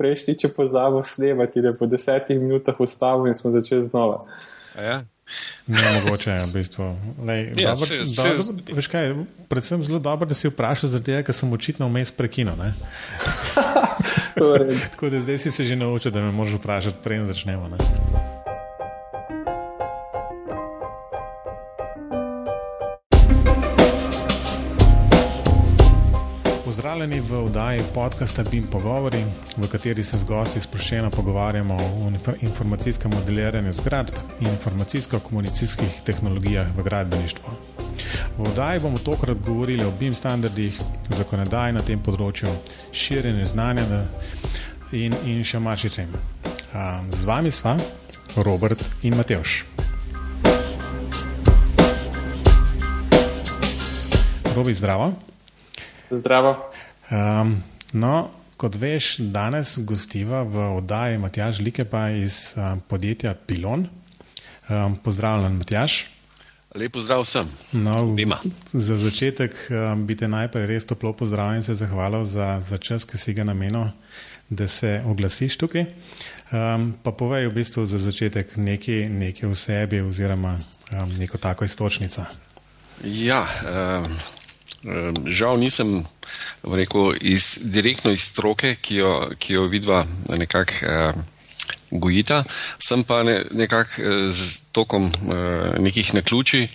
prejšnji, če pozabo snemati, da po desetih minutah ustavimo in smo začeli znova. Ja. Ne, mogoče je v bistvu. Lej, Ja, dobro, se- se- dobro, veš kaj, predvsem zelo dobro, da si vprašal, tega, ker sem očitno vmes prekinil. ne. Torej, Tako da zdaj si se že naučil, da me moraš vprašati, preden začnemo. Ne? Pozdravljeni v oddaji podcasta BIM Pogovori, v kateri se z gosti sproščeno pogovarjamo o inf- informacijskem modeliranju zgradb in informacijsko-komunikacijskih tehnologijah v gradbeništvu. V oddaji bomo tokrat govorili o BIM standardih, zakonodaji na tem področju, širjenju znanja na- in, in še marsičem. Z vami sva Robert in Matevš. Robi, zdravo. zdravo. Um, no, kot veš, danes gostiva v oddaji Matjaž Likepa iz um, podjetja Pilon. Um, pozdravljen, Matjaž. Lepo zdrav vsem. No, za začetek um, bi te najprej res toplo pozdravil in se zahvalil za, za čas, ki si ga namenil, da se oglasiš tukaj. Um, pa povej v bistvu za začetek nekaj, nekaj o sebi oziroma um, neko tako istočnico. Ja, um, um, žal nisem rekel, iz, direktno iz stroke, ki jo, ki jo vidva nekako um, gojita, sem pa ne, nekako eh, z tokom uh, nekih naključij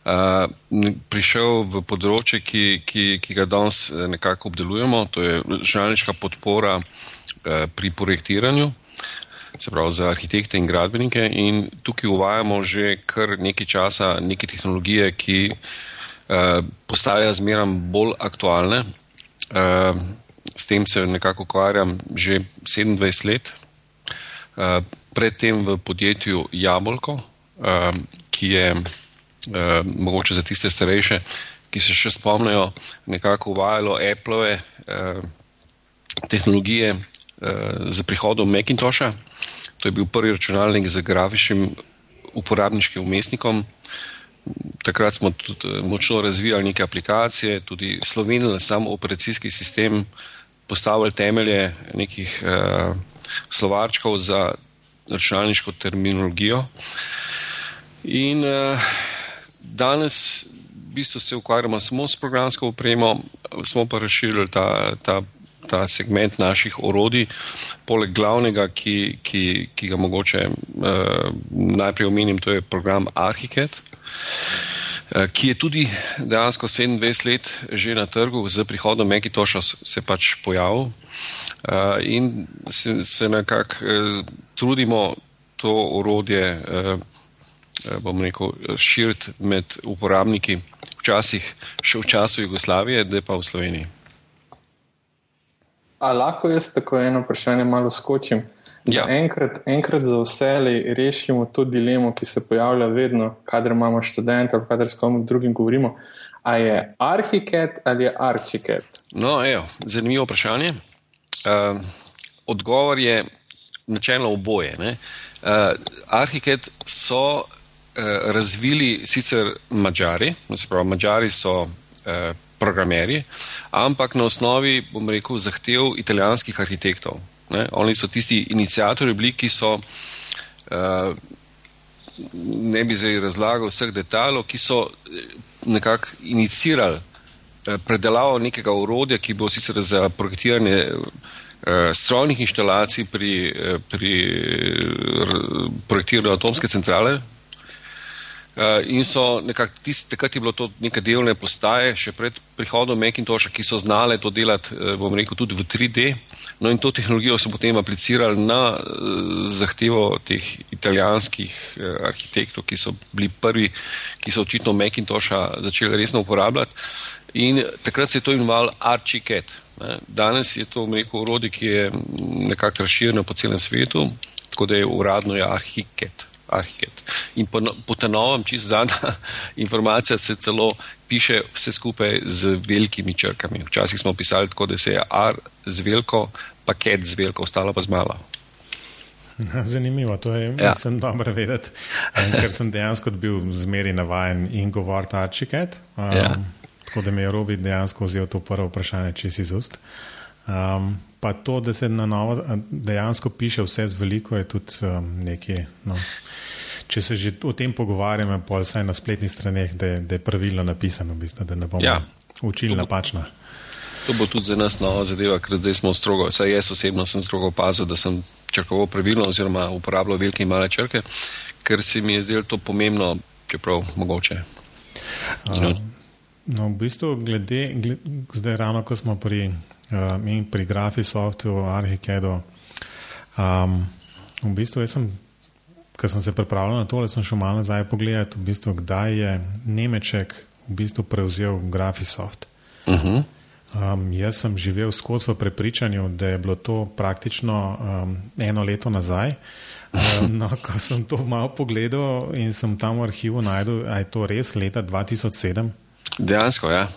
n- prišel v področje, ki, ki, ki ga danes eh, nekako obdelujemo, to je računalniška podpora uh, pri projektiranju. Se pravi, za arhitekte in gradbenike, in tukaj uvajamo že kar nekaj časa neke tehnologije, ki uh, postajajo zmeraj bolj aktualne. Uh, s tem se nekako ukvarjam že 27 let, uh, predtem v podjetju Jabolko, uh, ki je uh, mogoče za tiste starejše, ki se še spomnijo, nekako uvajalo Apple-ove uh, tehnologije uh, z prihodom Macintosha. To je bil prvi računalnik z grafičnim uporabniškim umestnikom. Takrat smo tudi eh, močno razvijali neke aplikacije, tudi slovenili sam operacijski sistem, postavili temelje nekih uh, slovarčkov za računalniško terminologijo. In uh, danes v bistvu se ukvarjamo samo s programsko opremo, smo pa razširili ta, ta, ta segment naših orodij, poleg glavnega, ki, ki, ki ga mogoče uh, najprej omenim, to je program Archicad. Eh, Ki je tudi dejansko 27 let že na trgu, z prihodom s- se pač pojavil, Eh, in se, se nekako eh, trudimo to orodje bom rekel, širiti med uporabniki, včasih še v času Jugoslavije, da pa v Sloveniji. A lahko jaz tako eno vprašanje malo skočim? Ja. Enkrat, enkrat za vse rešimo to dilemo, ki se pojavlja vedno, kadar imamo študente ali kadar s kom drugim govorimo. A je arhiket ali je arčiket? No, evo, zanimivo vprašanje. Uh, odgovor je načelno oboje. Uh, Arhiket so uh, razvili sicer Mačari, se pravi, Mačari so uh, programerji, ampak na osnovi, bom rekel, zahtev italijanskih arhitektov. Ne? Oni so tisti inicijatorji bili, ki so uh, ne bi zdaj razlagal vseh detajlov, ki so eh, nekako inicirali eh, predelavo nekega orodja, ki bo sicer za projektiranje eh, strojnih inštalacij pri, pri projektiranju atomske centrale. Uh, in so nekako, tist, takrat je bilo to neke delovne postaje, še pred prihodom Macintosha, ki so znale to delati, uh, bom rekel, tudi v 3D. No in to tehnologijo so potem aplicirali na uh, zahtevo teh italijanskih arhitektov, ki so bili prvi, ki so očitno Macintosha začeli resno uporabljati. In takrat se je to imenovalo Archicad. ne. Danes je to, bom rekel, orodje, ki je nekako razširjeno po celem svetu, tako da je uradno je Archicad. Arhiket. In po, no- po tem novem, čist zadnja informacija, se celo piše vse skupaj z velikimi črkami. Včasih smo pisali tako, da se je R z veliko, paket z veliko, ostalo pa z malo. Zanimivo, to je Ja. ja. dobro vedeti, em, ker sem dejansko bil zmeri navajen in govoriti arčiket. Um, Ja. Tako da mi je Robi dejansko vzel to prvo vprašanje čez iz ust. Um, pa to, da se na novo dejansko piše vse z veliko, je tudi um, nekaj. No. Če se že o tem pogovarjamo, pa vsaj na spletnih straneh, da, da je pravilno napisano, v bistvu, da ne bomo ja. učili napačno. To bo tudi za nas nova zadeva, ker zdaj smo strogo, saj jaz osebno sem strogo opazil, da sem črkoval pravilno oziroma uporabljal velike in male črke, ker se mi je zdelo to pomembno, čeprav mogoče. Uh, no, v bistvu, glede, glede, zdaj ravno, ko smo pri uh, pri Graphisoftu, Arhikedu. Um, v bistvu, sem, ko sem se pripravljal na to, sem šel malo nazaj pogledati, v bistvu, kdaj je Nemček v bistvu prevzel Graphisoft. Uh -huh. um, jaz sem živel skozi v prepričanju, da je bilo to praktično um, eno leto nazaj. Um, no, ko sem to malo pogledal in sem tam v arhivu najdel, da je to res leta 2007. Dejansko, ja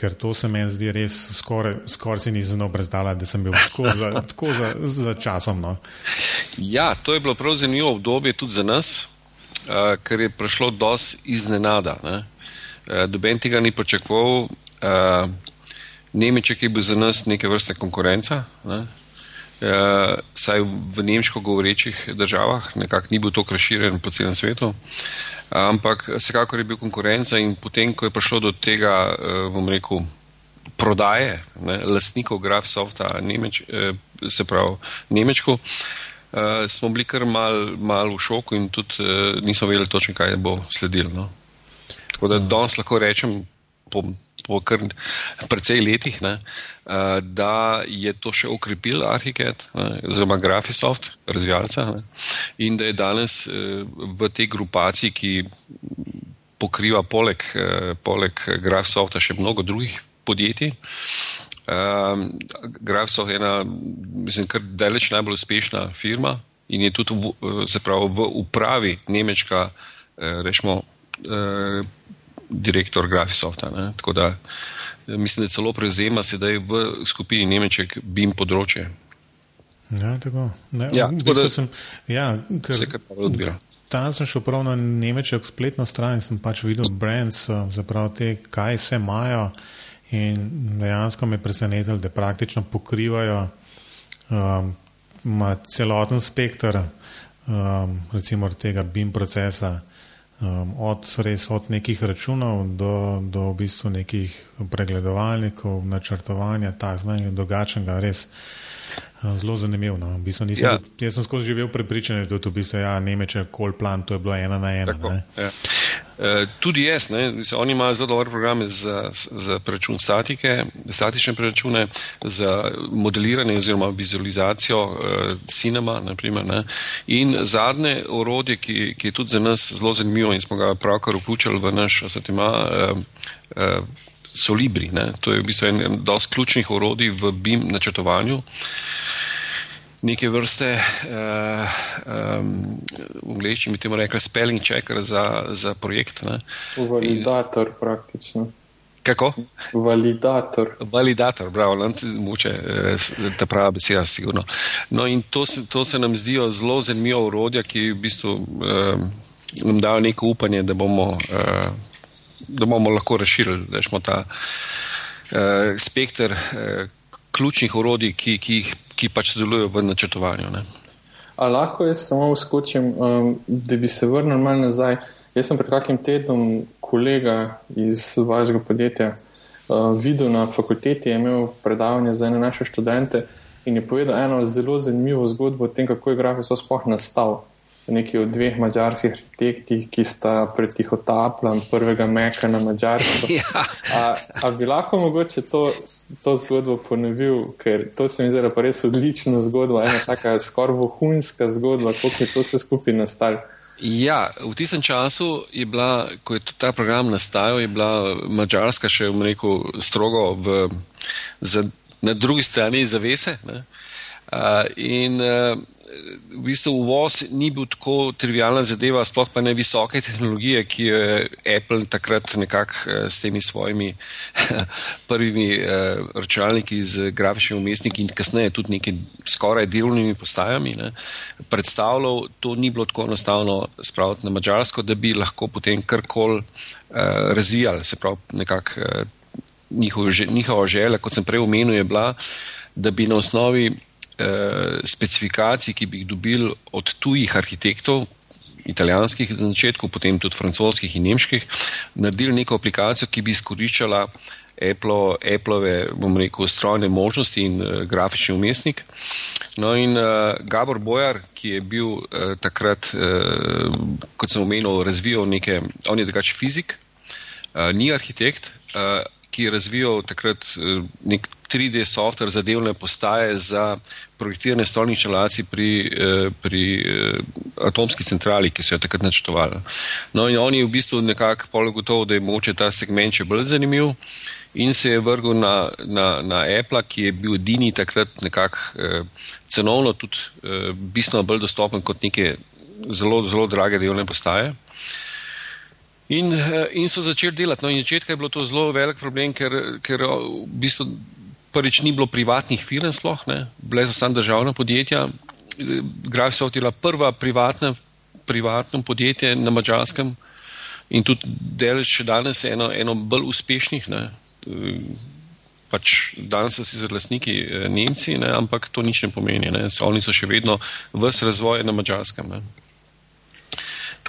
ker to se meni zdi res skoraj, skoraj si nisem obrazdala, da sem bil tako za, tako za, za časom. No. Ja, to je bilo prav zanimivo obdobje tudi za nas, uh, ker je prišlo dosti iznenada. Uh, Doben tega ni pričakoval. Uh, Nemček je bil za nas neke vrste konkurenca. Ne? Uh, saj v nemško govorečih državah nekako ni bil to razširjen po celem svetu. Uh, ampak vsekakor je bil konkurenca in potem, ko je prišlo do tega, eh, bom rekel, prodaje ne, lastnikov Grafsofta, Nemeč, eh, se pravi Nemečku, eh, smo bili kar mal, mal v šoku in tudi nismo vedeli točno, kaj bo sledilo. No. Tako da danes lahko rečem, po, po kar precej letih, ne, uh, da je to še ukrepil Arhiket, oziroma Graphisoft, razvijalca, ne, in da je danes uh, v tej grupaciji, ki pokriva poleg, uh, poleg Graphisofta še mnogo drugih podjetij. Uh, Graphisoft je ena, mislim, kar daleč najbolj uspešna firma in je tudi v, zapravo, v upravi nemška, rečemo, direktor Graphisofta. Ne? Tako da mislim, da celo prevzema sedaj v skupini Nemček BIM področje. Ja, tako. Ne, ja, tako da sem, ja, ker, se kar odbira. Tam sem šel prav na Nemček spletno stran in sem pač videl brands, zapravo te, kaj se imajo in dejansko me presenetili, da praktično pokrivajo um, celoten spektr um, recimo tega BIM procesa um, od, res, od nekih računov do, do v bistvu nekih pregledovalnikov, načrtovanja, tako znanja, drugačnega, res. Zelo zanimivo. No. V bistvu nisem, ja. Jaz sem skozi živel prepričan, da je to v bistvu ja, Nemeče, kol plan, to je bilo ena na ena. Ja. E, tudi jaz, ne, mislim, oni imajo zelo dobre programe za, za preračun statike, statične preračune, za modeliranje oziroma vizualizacijo uh, cinema. Naprimer, ne. In zadnje orodje, ki, ki je tudi za nas zelo zanimivo in smo ga pravkar vključili v naš asortima. Uh, uh, Solibri, ne? to je v bistvu en od ključnih orodij v BIM načrtovanju. Neke vrste, uh, um, v angleščini bi temu rekli, spelling checker za, za projekt. Ne? Validator, In, praktično. Kako? Validator. Validator, bravo, nam muče ta prava beseda, sigurno. No, in to se, to se nam zdijo zelo zanimivo urodja, ki v bistvu um, nam dajo neko upanje, da bomo. Uh, da bomo lahko razširili rečemo, ta uh, spektr uh, ključnih orodij, ki, ki, ki pač sodelujo v načrtovanju. Ne. A lahko jaz samo uskočim, um, da bi se vrnil malo nazaj. Jaz sem pred kakim tednom kolega iz vašega podjetja uh, videl na fakulteti, je imel predavanje za ene naše študente in je povedal eno zelo zanimivo zgodbo o tem, kako je grafik sploh nastal neki od dveh mađarskih arhitektih, ki sta pretihotapljali prvega meka na mađarsko. ja. a, a bi lahko mogoče to, to zgodbo ponovil, ker to se mi zdi pa res odlična zgodba, ena taka skoraj vohunska zgodba, kako je to vse skupaj nastalo. Ja, v tistem času je bila, ko je ta program nastajal, je bila Mačarska še, bom rekel, strogo v, za, na drugi strani zavese. Ne? Uh, in uh, v bistvu uvoz ni bil tako trivijalna zadeva, sploh pa ne visoke tehnologije, ki je Apple takrat nekako eh, s temi svojimi prvimi eh, računalniki z grafičnimi umestniki in kasneje tudi neki skoraj delovnimi postajami ne, predstavljal, to ni bilo tako enostavno spraviti na mačarsko, da bi lahko potem karkoli uh, razvijali, se pravi nekako njihova želja, kot sem prej omenil, je bila da bi na osnovi eh, specifikacij, ki bi jih dobili od tujih arhitektov, italijanskih za začetku, potem tudi francoskih in nemških, naredili neko aplikacijo, ki bi izkoriščala Apple, Appleove, bom rekel, strojne možnosti in uh, grafični umestnik. No in uh, Gabor Bojar, ki je bil uh, takrat, uh, kot sem omenil, razvijal neke, on je drugač fizik, uh, ni arhitekt, uh, ki je razvijal takrat uh, nek 3D software za delne postaje za projektirane stolne inštalacije pri, uh, pri uh, atomski centrali, ki so jo takrat načrtovali. No in on je v bistvu nekako pologotovo, da je moče ta segment še bolj zanimiv in se je vrgel na, na, na Apple, ki je bil edini takrat nekako eh, cenovno tudi eh, bistveno bolj dostopen kot neke zelo, zelo drage delovne postaje. In, eh, in so začeli delati. No, in začetka je bilo to zelo velik problem, ker, ker v bistvu prvič ni bilo privatnih firm, sploh ne, bile so samo državna podjetja. Grafsoft je bila prva privatna, privatno podjetje na mačarskem in tudi delež še danes je eno, eno bolj uspešnih. Ne, pač danes so sicer lastniki eh, Nemci, ne, ampak to nič ne pomeni. Ne. Oni so še vedno vse razvoj na mačarskem.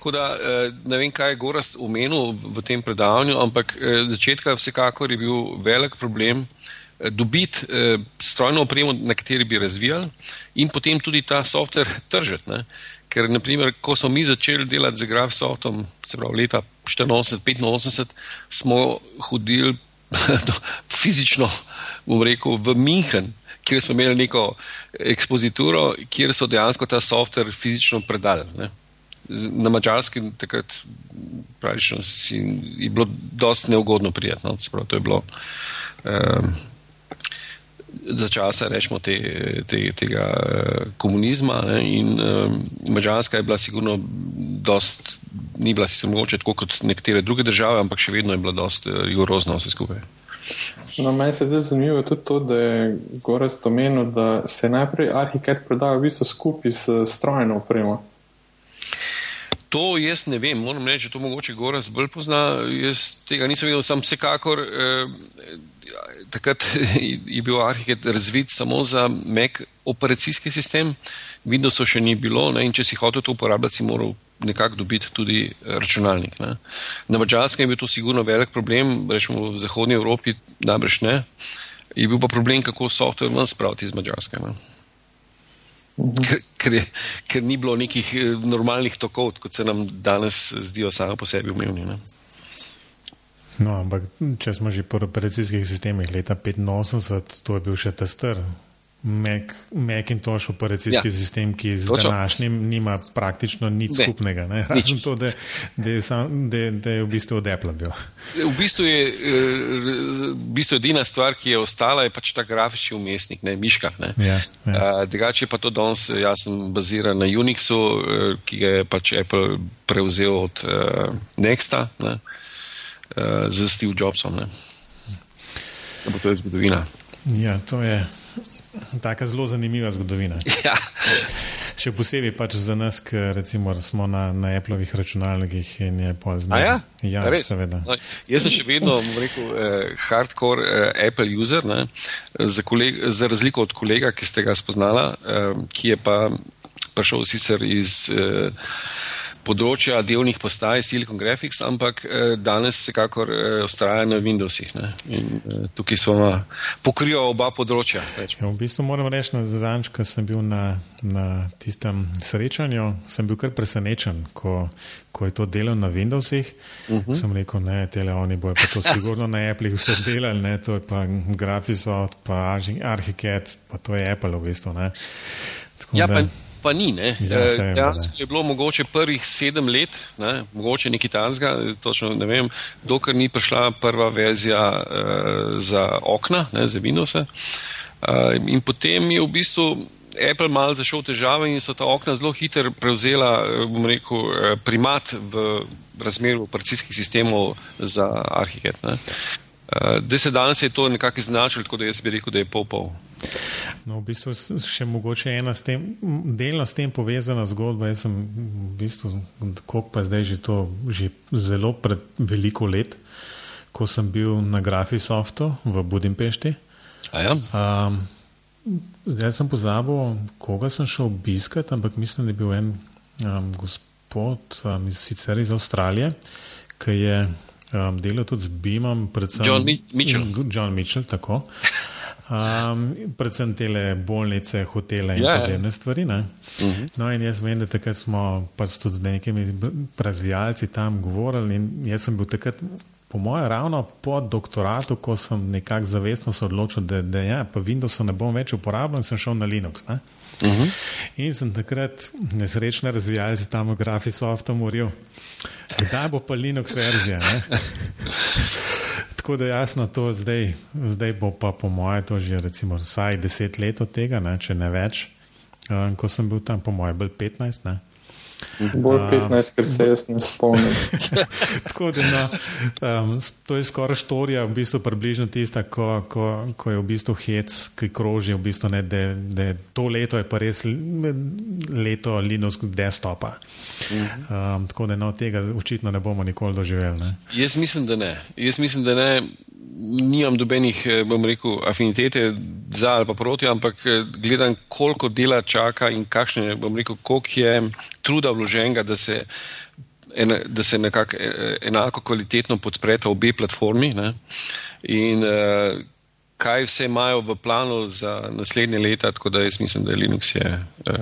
Tako da eh, ne vem, kaj je Gorast omenil v tem predavanju, ampak eh, začetka vsekakor je bil velik problem dobiti strojno opremo, na kateri bi razvijali in potem tudi ta softver tržiti. Ne. Ker, naprimer, ko smo mi začeli delati z GraphSoftom, se pravi leta 1984-1985, smo hodili fizično, bom rekel, v München, kjer so imeli neko ekspozituro, kjer so dejansko ta softver fizično predali. Ne. Na mačarskem takrat pravično si, je bilo dosti neugodno prijetno, sprav, to je bilo um, za časa rečemo te, te, tega uh, komunizma ne, in um, mačarska je bila sigurno dosti ni bila sicer mogoče tako kot nekatere druge države, ampak še vedno je bila dosti eh, rigorozna vse skupaj. No, meni se zdi zanimivo tudi to, da je Gorast omenil, da se najprej arhitekt prodaja v bistvu skupaj s strojno opremo. To jaz ne vem, moram reči, da to mogoče Gorast bolj pozna. Jaz tega nisem videl, sem vsekakor. Eh, takrat je bil arhitekt razvit samo za Mac operacijski sistem, Windowsov še ni bilo ne, in če si hotel to uporabljati, si moral nekako dobiti tudi eh, računalnik. Ne. Na mačarskem je bil to sigurno velik problem, rečemo v Zahodnji Evropi najbrž ne. Je bil pa problem, kako software ven spraviti iz mačarske. Mhm. Ker, ker, je, ker ni bilo nekih eh, normalnih tokov, kot se nam danes zdijo sami po sebi umevni. Ne. No, ampak če smo že po operacijskih sistemih leta 85, to je bil še tester, Mac, Macintosh operacijski ja. sistem, ki z Točno. današnjim nima praktično nič ne. skupnega. Ne? Razen nič. to, da, da, je sam, da, da je v bistvu od Apple bil. V bistvu je eh, v bistvu edina stvar, ki je ostala, je pač ta grafični umestnik, ne miška. Ne? Ja, ja. Drugače pa to danes, jaz sem baziran na Unixu, eh, ki ga je pač Apple prevzel od uh, Nexta ne? uh, z Steve Jobsom. Ne? To je zgodovina. Ja, to je tako zelo zanimiva zgodovina. Ja. Še posebej pač za nas, ki smo na, na Appleovih računalnikih in je pozno. Ja, ja seveda. No, jaz sem še vedno rekel, eh, hardcore eh, Apple user, ne, za, koleg, za razliko od kolega, ki ste ga spoznala, eh, ki je pa prišel sicer iz. Eh, področja delnih postaj Silicon Graphics, ampak eh, danes vsekakor eh, ostaja na Windowsih. In, eh, tukaj smo pokrili oba področja. Ja, v bistvu moram reči, da zadnjič, ko sem bil na, na tistem srečanju, sem bil kar presenečen, ko, ko je to delal na Windowsih. Uh mhm. -huh. Sem rekel, ne, tele oni bojo pa to sigurno na Apple vse delali, ne, to je pa Graphisoft, pa Archicad, pa to je Apple v bistvu. Ja, da, pa ni. Ja, eh, dejansko je bilo mogoče prvih sedem let, ne, mogoče nekaj tanzga, točno ne vem, dokler ni prišla prva verzija uh, za okna, ne, za Windows. Uh, in potem je v bistvu Apple mal zašel v težave in so ta okna zelo hitro prevzela, bom rekel, primat v razmeru operacijskih sistemov za arhitekt. Da se danes je to nekako iznačilo, tako da jaz bi rekel, da je pol pol. No, v bistvu še mogoče ena s tem, delno s tem povezana zgodba. Jaz sem v bistvu, kako pa zdaj že to, že zelo pred veliko let, ko sem bil na Grafisoftu v Budimpešti. Ja? Um, zdaj sem pozabil, koga sem šel obiskati, ampak mislim, da je bil en um, gospod um, sicer iz Avstralije, ki je um, delal tudi z BIM-om, predvsem John Mitchell. John Mitchell, tako. Um, predvsem te bolnice, hotele in Ja, ja. podobne stvari. ne. No, in jaz vem, da takrat smo pač tudi z nekimi razvijalci tam govorili. In jaz sem bil takrat, po mojem, ravno po doktoratu, ko sem nekako zavestno se odločil, da, da ja, pa Windowsa ne bom več uporabljal in sem šel na Linux. Ne. Uh -huh. In sem takrat nesrečne razvijalce tam v Graphisoftu moril, kdaj bo pa Linux verzija. Tako da jasno, to zdaj, zdaj bo pa po mojem to že recimo vsaj deset let od tega, ne, če ne več. Um, ko sem bil tam, po mojem, bolj 15. Ne. Bolj 15, ker se jaz ne spomnim. Tako da no, um, to je skoraj štorija, v bistvu približno tista, ko, ko, ko je v bistvu hec, ki kroži, v bistvu ne, da, da to leto je pa res leto Linux desktopa. Um, tako da no, tega očitno ne bomo nikoli doživeli. Ne. Jaz mislim, da ne. Jaz mislim, da ne. Nimam dobenih, eh, bom rekel, afinitete za ali pa proti, ampak eh, gledam, koliko dela čaka in kakšne, bom rekel, koliko je truda vloženega, da se, ena, da se nekako eh, enako kvalitetno podpreta obe platformi ne? in uh, kaj vse imajo v planu za naslednje leta, tako da jaz mislim, da je Linux je. Uh,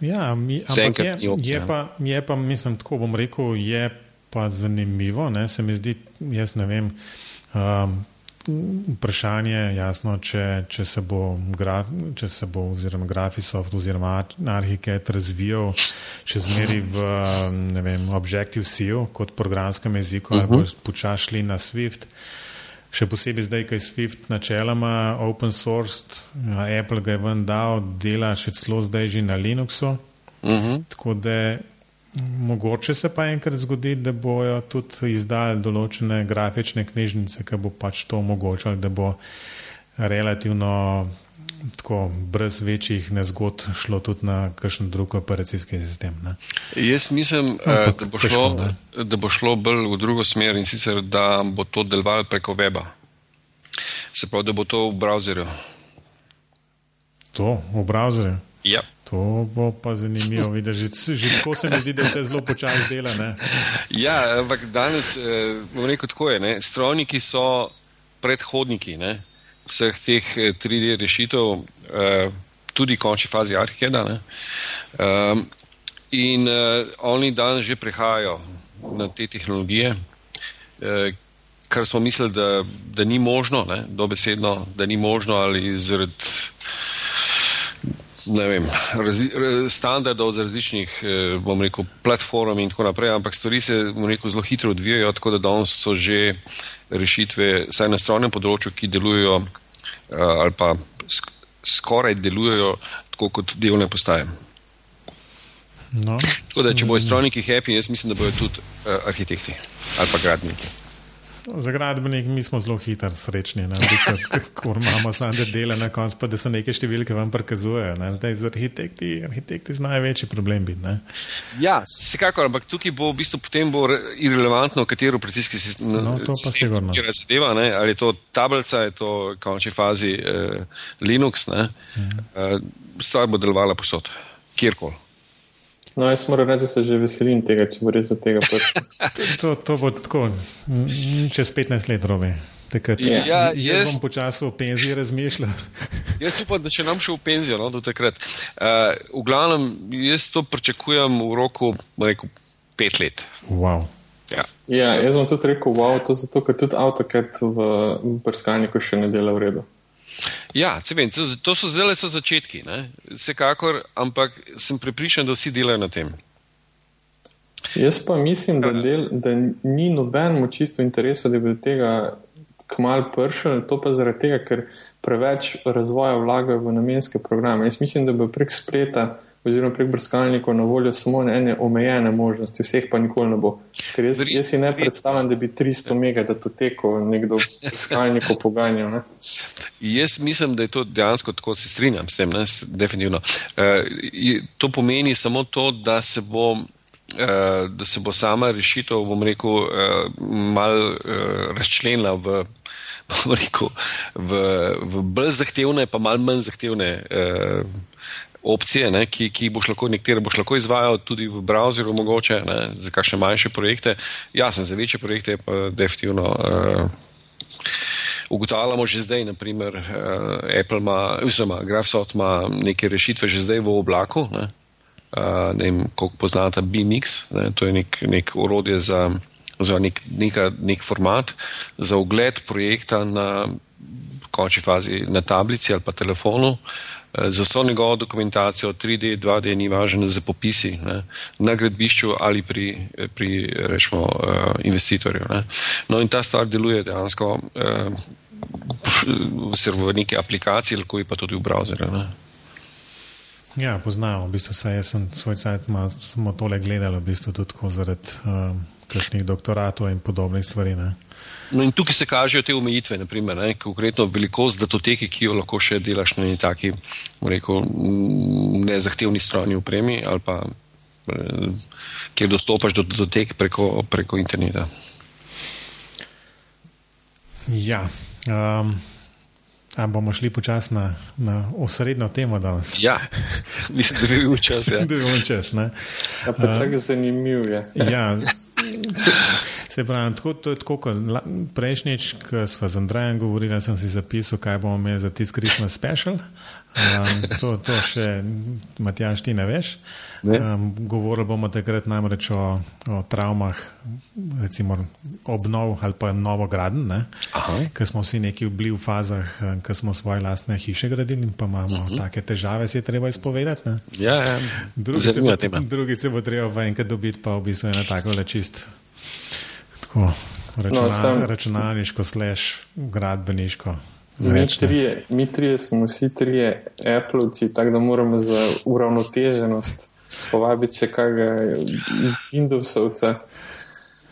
Ja, mi, ampak je, je, pa, je pa, mislim, tako bom rekel, je pa zanimivo. Ne, se mi zdi, jaz ne vem. Um, Vprašanje je jasno, če, če, se bo gra, če se bo oziroma Graphisoft oziroma Archicad razvijal še zmeri v vem, Objective-C kot programskem jeziku uh -huh. ali bo počašli na Swift. Še posebej zdaj, ko je Swift načeloma open source, Apple ga je ven dal, dela še celo zdaj že na Linuxu. uh -huh. Tako da mogoče se pa enkrat zgodi, da bojo tudi izdali določene grafične knjižnice, ki bo pač to omogočali, da bo relativno tako brez večjih nezgod šlo tudi na kakšen drug operacijski sistem. Ne? Jaz mislim, eh, da bo, težko, šlo, da bo šlo bolj v drugo smer in sicer, da bo to delovalo preko weba. Se pravi, da bo to v browserju. To v browserju. Ja. To bo pa zanimivo videti. Že, že tako se mi zdi, da se zelo počasi dela. Ne? Ja, ampak danes, eh, bom rekel tako je, ne? strojniki so predhodniki ne? vseh teh eh, 3D rešitev, eh, tudi v končni fazi Arhikeda. Um, in eh, oni danes že prehajajo na te tehnologije, eh, kar smo mislili, da, da ni možno, ne? dobesedno, da ni možno ali zaradi vem, razli, ra- standardov z različnih, eh, bom rekel, platform in tako naprej, ampak stvari se, bom rekel, zelo hitro odvijajo, tako da danes so že rešitve, saj na strojnem področju, ki delujejo eh, ali pa sk skoraj delujejo tako kot delne postaje. No. Tako da, če bojo strojniki happy, jaz mislim, da bojo tudi uh, arhitekti ali pa gradniki. Za gradbenik mi smo zelo hitri, srečni. Ko imamo samo dele na koncu, pa da se neke številke vam prikazujejo. ne. Zdaj z arhitekti, arhitekti z največji problem biti. ne. Ja, vsekakor, ampak tukaj bo v bistvu potem bo re- irrelevantno, katero operacijski sistem, No, sigurno. katera zadeva, ne, ali je to tablica, je to v končni fazi eh, Linux, ne, eh, stvar bo delovala posod, kjerkoli. No, jaz moram reči, da se že veselim tega, če bo res do tega prišlo. To, to bo tako, čez 15 let robe. Takrat, Ja, jaz, jaz- bom počasi o penziji razmišljal. Jaz upam, da še nam še v penzijo no, do takrat. Uh, v glavnem, jaz to pričakujem v roku, rekel, pet let. Wow. Ja. Ja, jaz bom tudi rekel, wow, to zato, ker tudi AutoCAD v brskalniku še ne dela v redu. Ja, vem, to, to so zdaj so začetki, ne? vsekakor, ampak sem prepričan, da vsi delajo na tem. Jaz pa mislim, da, del, da ni nobenemu čisto interesu, da bi do tega kmal prišel, to pa zaradi tega, ker preveč razvoja vlagajo v namenske programe. Jaz mislim, da bo prek spleta oziroma prek brskalnikov na voljo samo ene omejene možnosti, vseh pa nikoli ne bo. Ker jaz, jaz si ne predstavljam, da bi 300 megadatekov nekdo brskalnikov poganjal. Ne? Jaz mislim, da je to dejansko tako, se strinjam s tem, ne, definitivno. Uh, to pomeni samo to, da se bo. Uh, da se bo sama rešitev, bom rekel, uh, mal razčlenila v rekel, v, v bolj zahtevne, pa malo manj zahtevne. Uh, Opcije, ne, ki, ki boš lahko, nekatere boš lahko izvajal tudi v browserju, mogoče ne, za kakšne manjše projekte. Jasno, za večje projekte pa definitivno uh, ugotavljamo že zdaj, naprimer, uh, Apple ima, oziroma Grafsoft ima neke rešitve že zdaj v oblaku. Ne, uh, ne vem, koliko poznate BMX, ne, to je nek, nek orodje za oziroma nek, neka, nek format za ogled projekta na končni fazi na tablici ali pa telefonu. Eh, za vso njegovo dokumentacijo, 3D, 2D, ni važno, za popisi ne, na gradbišču ali pri, pri rečemo, uh, investitorju. Ne. No, in ta stvar deluje dejansko uh, v neki aplikaciji, lahko pa tudi v browserju. Ja, poznamo, v bistvu jaz sem svoj cajt samo tole gledal, v bistvu tudi zaradi. Uh, kakšnih doktoratov in podobnih stvari. No in tukaj se kažejo te omejitve, naprimer, ne, konkretno velikost datoteke, ki jo lahko še delaš na neki taki, rekel, nezahtevni strojni upremi ali pa eh, kjer dostopaš do datotek preko, preko interneta. Ja. Um, A bomo šli počasi na, na osrednjo temo danes? Ja, mislim, da bi bil čas. Ja. da bi bil čas. Ja, pa čak zanimiv je. ja, Se pravi, tako, to je tako, kot prejšnjič, ko smo z Andrejem govorili, sem si zapisal, kaj bomo imeli za tisti Christmas special. Um, to, to še, Matjaš, ti ne veš. Um, govorili bomo takrat namreč o, o travmah, recimo obnov ali pa novograden, ker smo vsi neki bili v fazah, ko smo svoje lastne hiše gradili in pa imamo uh mhm. -huh. take težave, si je treba izpovedati. Ja, ja. Drugi se bo treba v enkrat dobiti, pa v bistvu je na tako le čist. Tako, računa, no, sem, računalniško, slash, gradbeniško. Mi trije, mi trije smo vsi trije Appleovci, tako da moramo za uravnoteženost povabiti še kakega Windowsovca.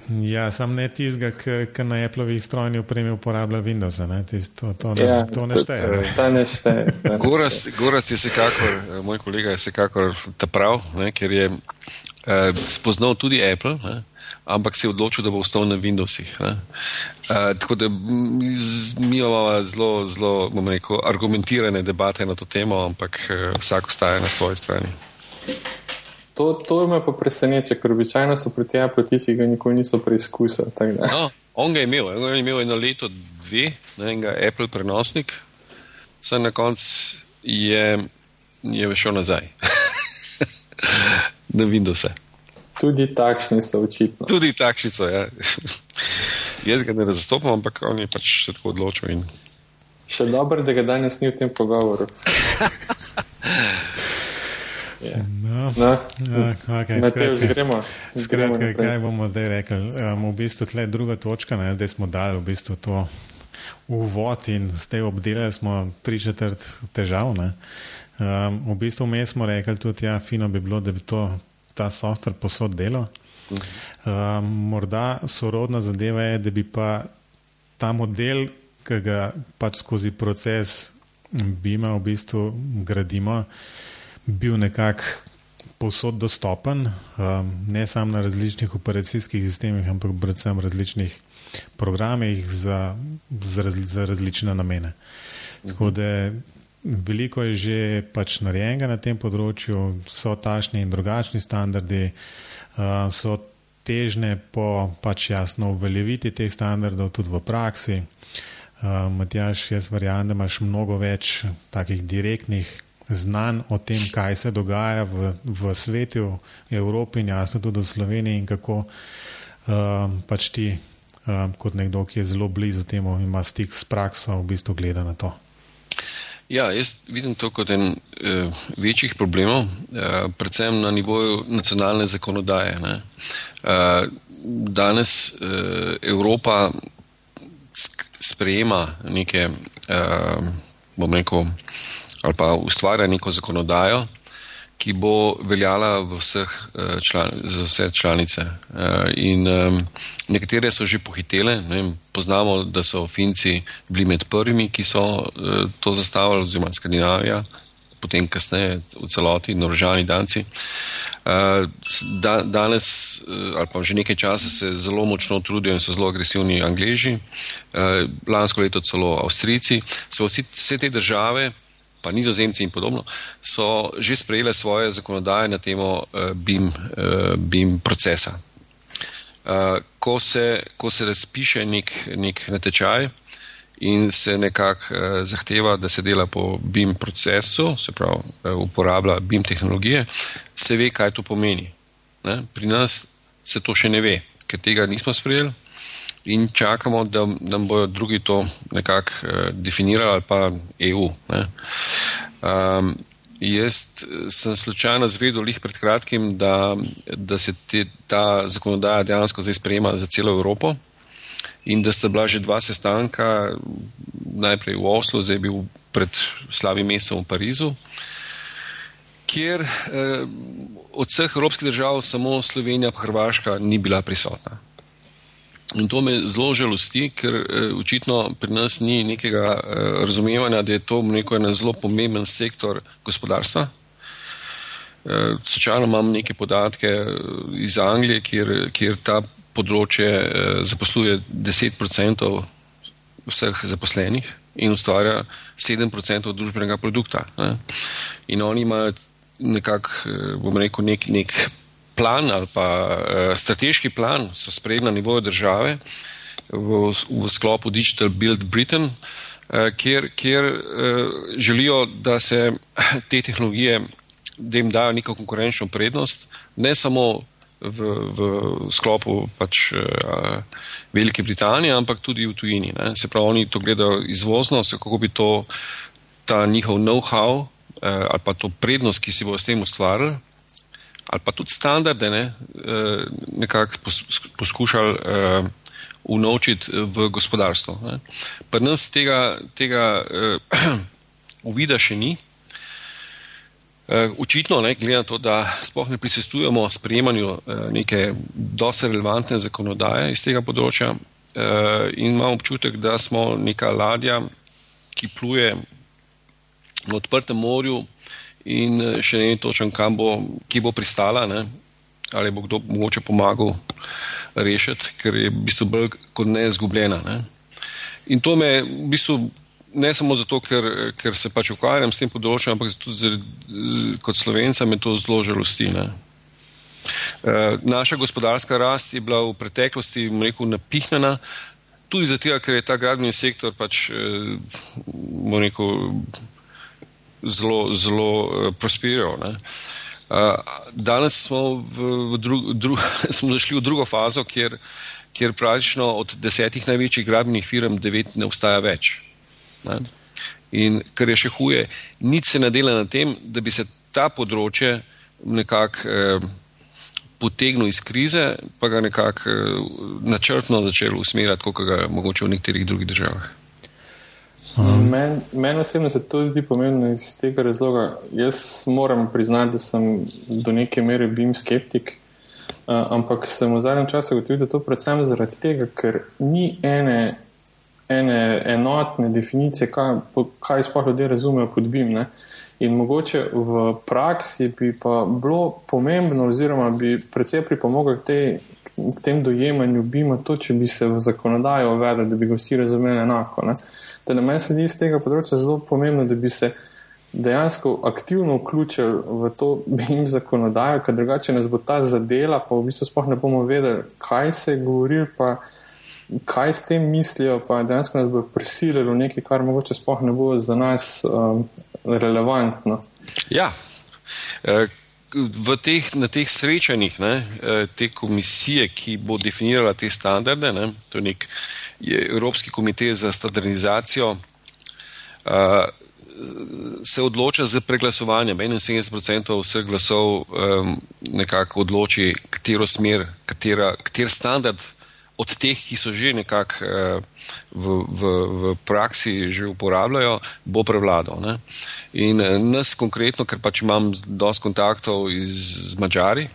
Ja, sam ne tizga, ki na Appleovih strojnih opremi uporablja Windows. Tist, to, to, ne, ja, to ne šteje. Ne? Ta ne šteje. Gorac, Gorac je sekakor, moj kolega je sekakor ta prav, ne, ker je eh, spoznal tudi Apple. Ne, ampak se je odločil, da bo ostal na Windowsih. Uh, tako da mi imamo zelo, zelo rekel, argumentirane debate na to temo, ampak uh, vsak ostaja na svoji strani. To, to me pa preseneča, ker običajno so proti Apple tisti, ki ga nikoli niso preizkusili. No, on ga je imel, on je imel eno leto, dve, ne, enega Apple prenosnik, sem na koncu je, je šel nazaj na Windows. Tudi takšni so očitno. Tudi takšni so, ja. Jaz ga ne zastopam, ampak on je pač se tako odločil. In... Še dobro, da ga danes ni v tem pogovoru. Yeah. No, no, ja, okay, skratka, gremo, skratka, gremo kaj bomo zdaj rekli? Um, v bistvu je druga točka, ne, da smo dali v bistvu to uvod in zdaj obdelali smo tri četrt težav. Um, v bistvu smo rekli tudi, da ja, fino bi bilo, da bi to ta softver posod delo. Um, morda sorodna zadeva je, da bi pa ta model, ki ga pač skozi proces BIM-a v bistvu gradimo, bil nekako posod dostopen, um, ne samo na različnih operacijskih sistemih, ampak predvsem različnih programih za, za, za različne namene. Tako da Veliko je že pač narejenega na tem področju, so tašni in drugačni standardi, uh, so težne po pač jasno uveljaviti teh standardov tudi v praksi. Uh, Matjaš, jaz verjamem, da imaš mnogo več takih direktnih znanj o tem, kaj se dogaja v, v svetu, v Evropi in jasno tudi v Sloveniji in kako uh, pač ti, kot nekdo, ki je zelo blizu temu, ima stik s prakso, v bistvu gleda na to. Ja, jaz vidim to kot en uh, večjih problemov, uh, predvsem na nivoju nacionalne zakonodaje. Uh, danes uh, Evropa sprejema neke, uh, bom rekel, ali pa ustvarja neko zakonodajo, ki bo veljala vseh, član, za vse članice. In nekatere so že pohitele. Vem, poznamo, da so Finci bili med prvimi, ki so to zastavili, oziroma Skandinavija, potem kasneje v celoti norožani danci. Da, danes, ali pa že nekaj časa, se zelo močno trudijo in so zelo agresivni Angleži, lansko leto celo Avstrijci. Vsi, vse te države, pa nizozemci in podobno, so že sprejele svoje zakonodaje na temo BIM, BIM procesa. Ko se, ko se razpiše nek, nek natečaj, in se nekako eh, zahteva, da se dela po BIM procesu, se pravi, eh, uporablja BIM tehnologije, se ve, kaj to pomeni. Ne? Pri nas se to še ne ve, ker tega nismo sprejeli in čakamo, da nam bodo drugi to nekako eh, definirali ali pa EU. Um, jaz sem slučajno zvedel lih pred kratkim, da, da se te, ta zakonodaja dejansko zdaj sprejema za celo Evropo in da sta bila že dva sestanka, najprej v Oslu, zdaj bil pred slavim mesecem v Parizu, kjer eh, od vseh evropskih držav samo Slovenija in Hrvaška ni bila prisotna. In to me zelo žalosti, ker eh, očitno pri nas ni nekega eh, razumevanja, da je to neko en zelo pomemben sektor gospodarstva. Eh, Sočasno imam neke podatke eh, iz Anglije, kjer, kjer ta področje eh, zaposluje 10% vseh zaposlenih in ustvarja 7% družbenega produkta. Ne. In oni imajo nekako, eh, bom rekel, nek, nek plan ali pa uh, strateški plan, so sprejeli na nivoju države v, v sklopu Digital Build Britain, uh, kjer, kjer uh, želijo, da se te tehnologije, da jim dajo neko konkurenčno prednost, ne samo v, v sklopu pač, uh, Velike Britanije, ampak tudi v tujini. Ne. Se pravi, oni to gledajo izvozno, kako bi to, ta njihov know-how ali pa to prednost, ki si bo s tem ustvarili, ali pa tudi standarde, ne, uh, nekako poskušali uh, unovčiti v gospodarstvo. Ne. Pri nas tega, tega uvida še ni. Eh, očitno, ne, glede na to, da sploh ne prisestujemo sprejemanju eh, neke dosti relevantne zakonodaje iz tega področja eh, in imamo občutek, da smo neka ladja, ki pluje na odprtem morju in še ne vem točno, kam bo, kje bo pristala, ne, ali bo kdo mogoče pomagal rešiti, ker je v bistvu bolj kot ne izgubljena. Ne. In to me v bistvu ne samo zato, ker, ker se pač ukvarjam s tem področjem, ampak tudi kot slovenca me to zelo žalosti. Ne. Uh, naša gospodarska rast je bila v preteklosti rekel, napihnjena, tudi zato, ker je ta gradbeni sektor pač, uh, rekel, zelo, zelo uh, prosperiral. Uh, danes smo, v, dru, dru, smo zašli v drugo fazo, kjer, kjer praktično od desetih največjih gradbenih firm devet ne obstaja več. Ne? In kar je še huje, nič se ne dela na tem, da bi se ta področje nekako eh, potegnil iz krize, pa ga nekako eh, načrtno začel usmerjati, kot ga mogoče v nekaterih drugih državah. Meni men osebno se to zdi pomembno iz tega razloga. Jaz moram priznati, da sem do neke mere bil skeptik, uh, ampak sem v zadnjem času ugotovil, da to predvsem zaradi tega, ker ni ene ene enotne definicije, kaj, kaj sploh ljudje razumejo pod BIM. Ne? In mogoče v praksi bi pa bilo pomembno, oziroma bi predvsej pripomoglo k, k tem dojemanju BIM-a, to, če bi se v zakonodajo uvedli, da bi ga vsi razumeli enako. Na meni se zdi iz tega področja zelo pomembno, da bi se dejansko aktivno vključili v to BIM zakonodajo, ker drugače nas bo ta zadela, pa v bistvu sploh ne bomo vedeli, kaj se je govorilo kaj s tem mislijo, pa dejansko nas bo prisililo v nekaj, kar mogoče sploh ne bo za nas um, relevantno. Ja. V teh, na teh srečanjih, ne, e, te komisije, ki bo definirala te standarde, ne, to je nek je Evropski komitej za standardizacijo, uh, se odloča z preglasovanjem. 71% vseh glasov um, nekako odloči, katero smer, katera, kater standard od teh, ki so že nekako eh, v, v, v praksi že uporabljajo, bo prevladal. Ne? In eh, nas konkretno, ker pač imam dosti kontaktov iz, z Mačari.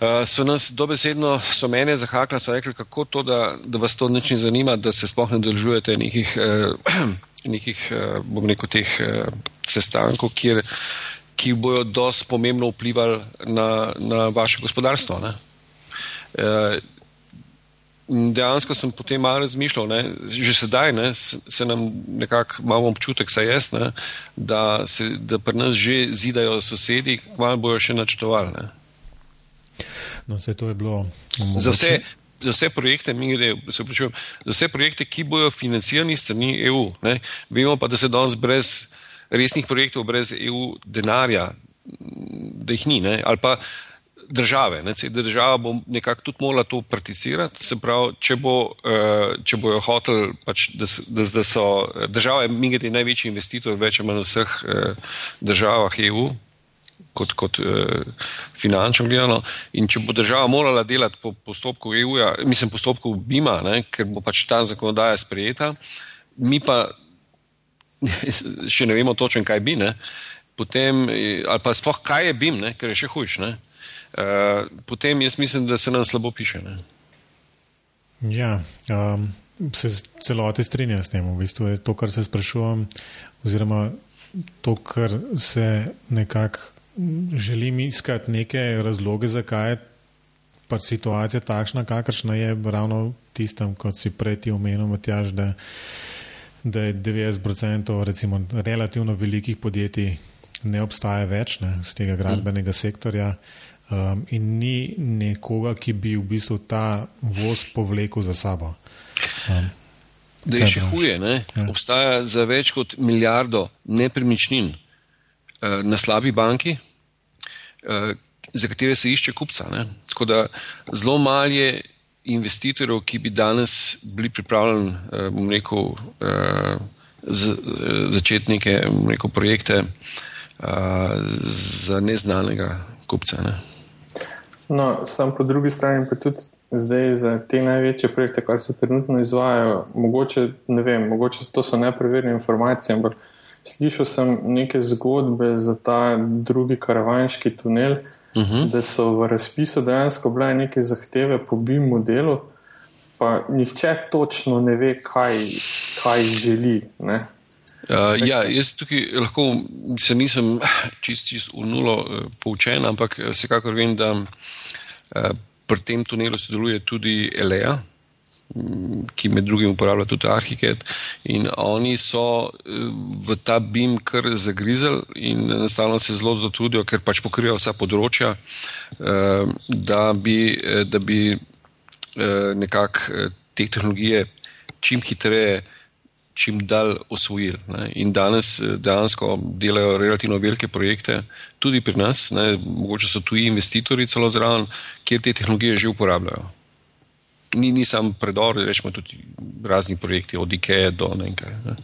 Uh, so nas dobesedno, so mene zahakli, so rekli, kako to, da, da vas to nič ne zanima, da se sploh ne držujete nekih, uh, nekih uh, bom rekel, teh uh, sestankov, kjer, ki bojo dosti pomembno vplivali na, na vaše gospodarstvo. Uh, dejansko sem potem malo razmišljal, ne, že sedaj ne, se nam nekako imamo občutek, saj jaz, ne, da, se, da pri nas že zidajo sosedi, malo bojo še načrtovali. No, vse to je bilo. Za vse, za vse projekte, gre, pričujem, za vse projekte, ki bojo financirani strani EU. Ne, vemo pa, da se danes brez resnih projektov, brez EU denarja, da jih ni. Ne, ali pa države. Ne, država bo nekako tudi morala to participirati. Se pravi, če, bo, uh, če bojo hoteli, pač, da, da, da so države, mi gre največji investitor, več ali manj v vseh uh, državah EU. Kot, kot eh, finančno gledano. In če bo država morala delati po postopku EU-ja, mislim, postopku BIM-a, ker bo pač ta zakonodaja sprejeta, mi pa še ne vemo točno, kaj bi, ne, potem, ali pa sploh kaj je BIM, ne, ker je še hujš. Eh, potem jaz mislim, da se nam slabo piše. Ne? Ja, um, se celoti strinjam s tem. V bistvu je to, kar se sprašujem, oziroma to, kar se nekako želim iskati neke razloge, zakaj je pač situacija takšna, kakršna je ravno tistem, kot si prej ti omenil, Matjaž, da, da je 90% recimo relativno velikih podjetij ne obstaja več ne, z tega gradbenega sektorja. Um, in ni nekoga, ki bi v bistvu ta voz povlekel za sabo. Um, da je še huje, ja. obstaja za več kot milijardo nepremičnin uh, na slabi banki, uh, za katere se išče kupca. Ne? Tako da zelo malo je investitorjev, ki bi danes bili pripravljeni, uh, bom rekel, uh, z, uh, začeti neke rekel, projekte uh, za neznanega kupca. Ne? No, sam po drugi strani pa tudi zdaj za te največje projekte, kar se trenutno izvajajo, mogoče, ne vem, mogoče to so nepreverjene informacije, ampak slišal sem neke zgodbe za ta drugi karavanški tunel, uh mhm. -huh. da so v razpisu dejansko bile neke zahteve po BIM modelu, pa nihče točno ne ve, kaj, kaj želi. Ne? Uh, ja, jaz tukaj lahko se nisem čist, čist v nulo uh, poučen, ampak eh, vsekakor vem, da uh, pri tem tunelu sodeluje tudi Elea, ki med drugim uporablja tudi Arhiket in oni so v ta BIM kar zagrizali in enostavno se zelo zatrudijo, ker pač pokrivajo vsa področja, da bi, da bi nekako te tehnologije čim hitreje čim dalj osvojili. Ne. In danes eh, dejansko delajo relativno velike projekte, tudi pri nas, ne. mogoče so tuji investitorji celo zraven, kjer te tehnologije že uporabljajo. Ni, ni samo predor, rečemo tudi razni projekti, od IKEA do nekaj. Ne.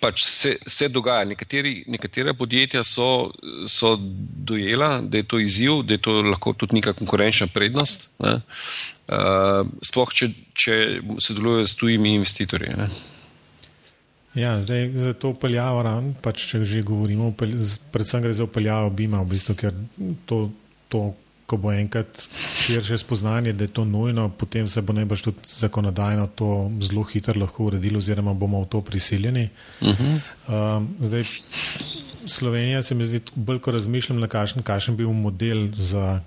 Pač se, se dogaja. Nekateri, nekatera podjetja so, so dojela, da je to izziv, da je to lahko tudi neka konkurenčna prednost. Ne. Uh, sploh, če, če sodelujejo s tujimi investitorji. Ne? Ja, zdaj za to upeljavo, pač, če že govorimo, predvsem gre za upeljavo BIM-a, v bistvu, ker to, to, ko bo enkrat širše spoznanje, da je to nujno, potem se bo najbrž tudi zakonodajno to zelo hitro lahko uredilo, oziroma bomo v to prisiljeni. Uh -huh. um, zdaj, Slovenija se mi zdi bolj, ko razmišljam, na kakšen, bi bil model za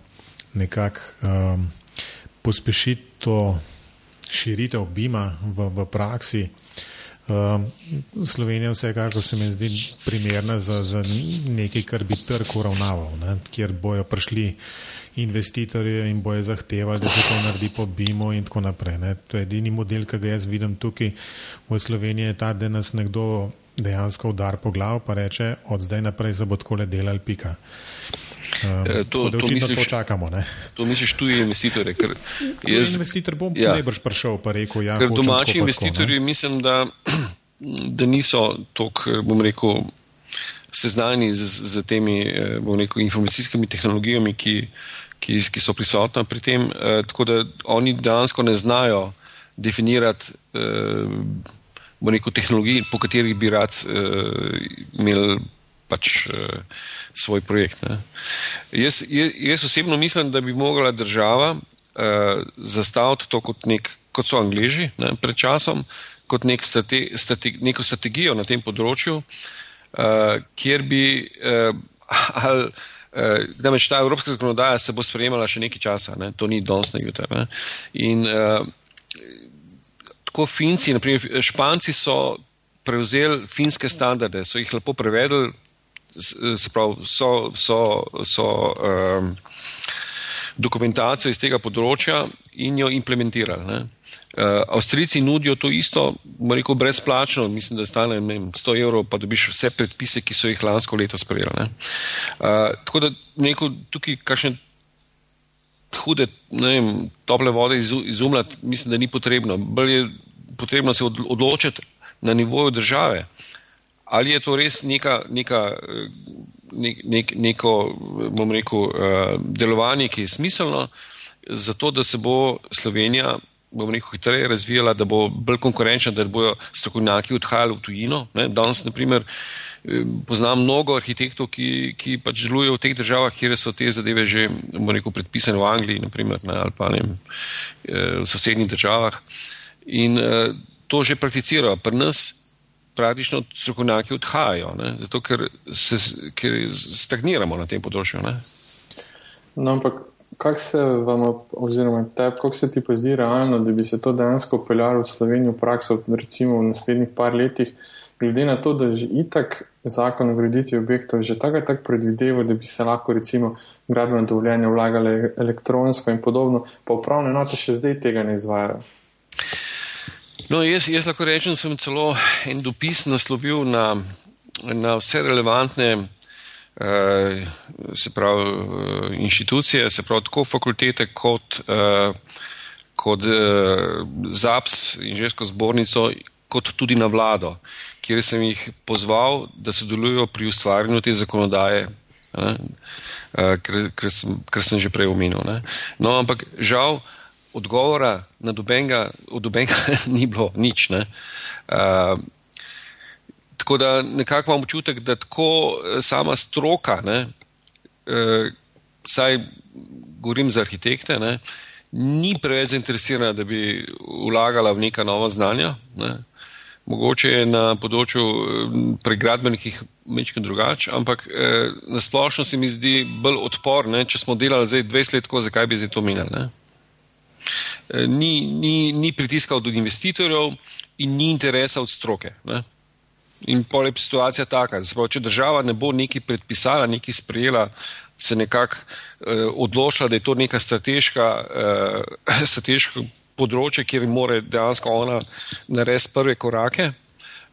nekak. Um, pospešiti to širitev BIM-a v, v praksi. Uh, Slovenija vsekakor se mi zdi primerna za, za nekaj, kar bi trg uravnaval, ne? kjer bojo prišli investitorji in bojo zahtevali, da se to naredi po BIM-u in tako naprej. Ne? To je edini model, ki ga jaz vidim tukaj v Sloveniji, je ta, da nas nekdo dejansko udar po glavu pa reče, od zdaj naprej se bo tako le delal pika. Um, to, to, misliš, to čakamo. Ne? To misliš tuji investitorji? Jaz, investitor bo ja. najbrž prišel in rekel: ja, Domači investitorji mislim, da, da niso tako, bom rekel, seznani z, z temi eh, rekel, informacijskimi tehnologijami, ki, ki, ki so prisotne pri tem. Eh, tako da oni dejansko ne znajo definirati. Eh, rekel, tehnologij, po katerih bi rad uh, imeli pač, uh, svoj projekt. Jaz, jaz osebno mislim, da bi mogla država uh, zastaviti to kot, nek, kot so Angliži ne, pred časom, kot nek strate, strate, neko strategijo na tem področju, uh, kjer bi. Uh, ali, uh, ta evropska zakonodaja se bo sprejemala še nekaj časa, ne? to ni danes na jutro. In uh, tako Finci, naprimer Španci so prevzeli finske standarde, so jih lepo prevedli, se pravi, so, so, so um, dokumentacijo iz tega področja in jo implementirali. Ne? Uh, Avstrijci nudijo to isto, rekel, brezplačno, mislim, da stane vem, 100 evrov, pa dobiš vse predpise, ki so jih lansko leto sprejeli. Uh, tako da neko, tukaj kakšne hude, ne vem, tople vode izumljati, mislim, da ni potrebno. Bolj je potrebno se odločiti na nivoju države, ali je to res neka, neka, nek, nek, neko, bom rekel, uh, delovanje, ki je smiselno, zato da se bo Slovenija, bom rekel, hitreje razvijala, da bo bolj konkurenčna, da bodo strokovnjaki odhajali v tujino. Ne? Danes, naprimer, poznam mnogo arhitektov, ki, ki pač delujejo v teh državah, kjer so te zadeve že, rekel, predpisane v Angliji, naprimer, ne? ali pa ne, eh, v sosednjih državah. In uh, to že prakticirajo. Pri nas praktično strokovnjaki odhajajo, ne? zato ker, se, ker stagniramo na tem področju. Ne? No, ampak kako se vam, oziroma tebi, kako se ti pa zdi realno, da bi se to dejansko upeljalo v Slovenijo v prakso, recimo v naslednjih par letih, glede na to, da že itak zakon o graditvi objektov že tako tak predvideva, da bi se lahko recimo gradbeno dovoljenje vlagale elektronsko in podobno, pa upravne note še zdaj tega ne izvajajo. No, jaz, jaz lahko rečem, da sem celo en dopis naslovil na, na vse relevantne se pravi, eh, inštitucije, se pravi tako fakultete kot, eh, kot eh, ZAPS, inženjsko zbornico, kot tudi na vlado, kjer sem jih pozval, da sodelujo pri ustvarjanju te zakonodaje. Eh, ker, ker, sem, ker sem že prej omenil. No, ampak žal, odgovora na dobenga, od dobenga ni bilo nič. Ne? Uh, tako da nekako imam občutek, da tako eh, sama stroka, ne, uh, saj govorim za arhitekte, ne, ni preveč zainteresirana, da bi vlagala v neka nova znanja. Ne. Mogoče je na področju pregradbenih mečkih drugače, ampak eh, nasplošno se mi zdi bolj odporne, če smo delali zdaj 20 let, tako, zakaj bi zdaj to menjali. Eh, ni, ni, ni pritiska od investitorjev in ni interesa od stroke. Ne? In pol je situacija taka, pravi, če država ne bo nekaj predpisala, nekaj sprejela, se nekako eh, odločila, da je to neka strateška, eh, strateška področje, kjer mora dejansko ona narediti prve korake.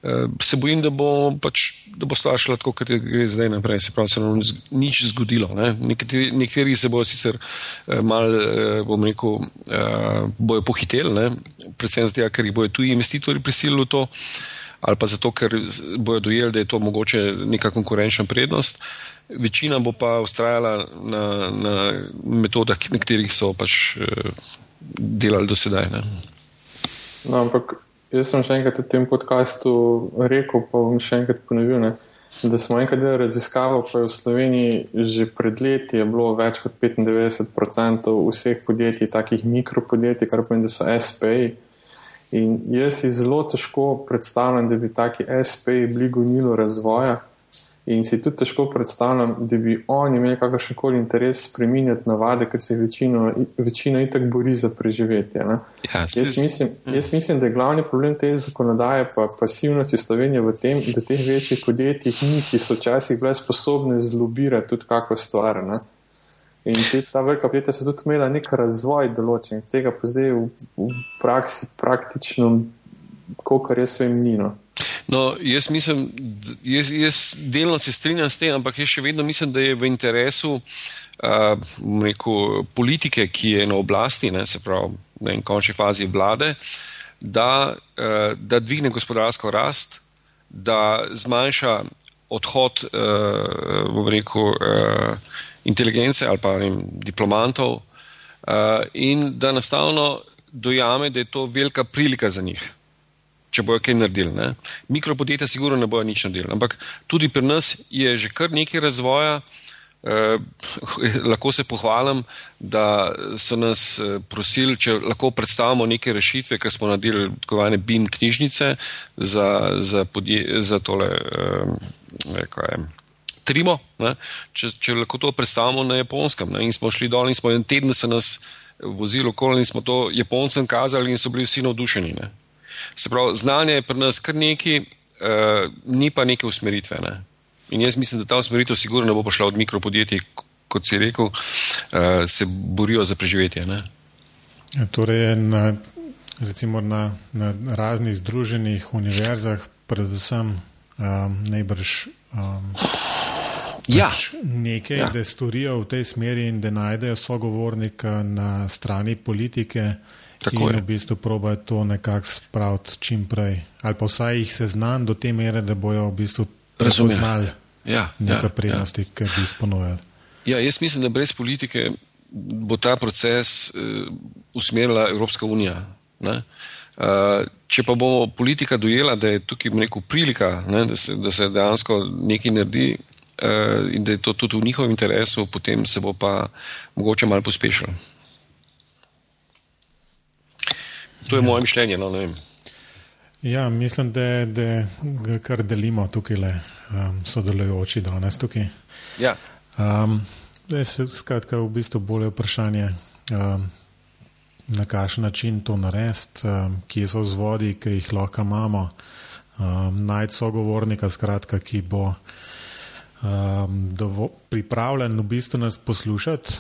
Eh, se bojim, da bo, pač, da bo stvar šla tako, kot gre zdaj naprej. Se pravi, se nam nič zgodilo. Ne? Nekateri, nekateri se bodo sicer eh, mal, eh, bom rekel, bojo pohiteli, ne? predvsem zato, ker jih bojo tuji investitorji prisilili v to, ali pa zato, ker bojo dojeli, da je to mogoče neka konkurenčna prednost. Večina bo pa ustrajala na, na metodah, na katerih so pač delali do sedaj. No, ampak Jaz sem še enkrat v tem podkastu rekel, pa bom še enkrat ponovil, ne, da smo enkrat delali raziskavo, pa je v Sloveniji že pred leti bilo več kot 95% vseh podjetij, takih mikropodjetij, kar pomeni, da so SPI. In jaz si zelo težko predstavljam, da bi taki SPI bili gonilo razvoja. In si tudi težko predstavljam, da bi oni imeli kakršen koli interes spremenjati navade, ker se večino, večino itak bori za preživetje. Ja, jaz, mislim, ja. jaz mislim, da je glavni problem te zakonodaje pa pasivnosti Slovenije v tem, da teh večjih podjetjih ni, ki so včasih bile sposobne zlobirati tudi kako stvar. Ne? In te, ta velika podjetja so tudi imela nek razvoj določen, tega pa zdaj v, v praksi praktično, kolikor jaz vem, ni. No. No, jaz mislim, jaz, jaz delno se strinjam s tem, ampak jaz še vedno mislim, da je v interesu uh, rekel, politike, ki je na oblasti, ne, se pravi, v končni fazi vlade, da, uh, da dvigne gospodarsko rast, da zmanjša odhod uh, rekel, uh, inteligence ali pa vem, diplomantov uh, in da enostavno dojame, da je to velika prilika za njih če bojo kaj naredili. Ne. Mikropodjetja, sigurno ne bojo nič naredili. Ampak tudi pri nas je že kar nekaj razvoja. Eh, lahko se pohvalim, da so nas eh, prosili, če lahko predstavimo neke rešitve, ker smo naredili tako imenovane BIM knjižnice za, za, podje, za tole, eh, kaj, trimo, če, če lahko to predstavimo na japonskem. Ne? In smo šli dol in smo en teden se nas vozili okoli in smo to japoncem kazali in so bili vsi navdušeni. Ne? Se pravi, znanje je pri nas kar neki, uh, ni pa neke usmeritve. Ne? In jaz mislim, da ta usmeritev sigurno ne bo prišla od mikropodjetij, kot si rekel, uh, se borijo za preživetje. Ja, torej, na, recimo na, na raznih združenih univerzah, predvsem um, najbrž. Um, Ja. Pač nekaj, ja. da storijo v tej smeri in da najdejo sogovornika na strani politike, Tako in je. v bistvu probajo to nekako spraviti čim prej. Ali pa vsaj jih seznaniti do te mere, da bojo v bistvu razumeli ja, neke ja, prednosti, ja. ki bi jih ponujali. Ja, jaz mislim, da brez politike bo ta proces uh, usmerila Evropska unija. Uh, če pa bo politika dojela, da je tukaj neko prilika, ne, da, se, da se dejansko nekaj naredi, in da je to tudi v njihovem interesu, potem se bo pa mogoče malo pospešilo. To je ja. moje mišljenje. No, ja, mislim, da, da ga kar delimo tukaj, le, um, sodelujoči danes tukaj. Ja. Um, da se skratka v bistvu bolje vprašanje, um, na kakšen način to narediti, um, kje so vzvodi, ki jih lahko imamo, um, najti sogovornika, skratka, ki bo um, dovo, pripravljen v bistvu nas poslušati.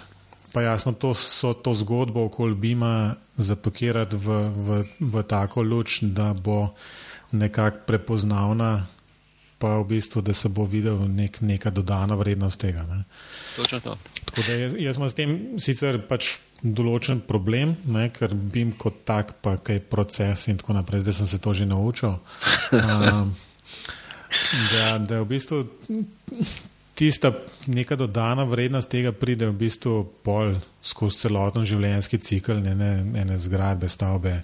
Pa jasno, to so to zgodbo okoli Bima zapakirati v, v, v tako luč, da bo nekako prepoznavna, pa v bistvu, da se bo videl nek, neka dodana vrednost tega. Ne. Točno to. Tako da jaz, jaz imam s tem sicer pač določen problem, ne, ker Bim kot tak, pa kaj proces in tako naprej, zdaj sem se to že naučil. Um, Da, da je v bistvu tista neka dodana vrednost tega pride v bistvu pol skozi celoten življenjski cikl ne, ne, ene zgradbe, stavbe.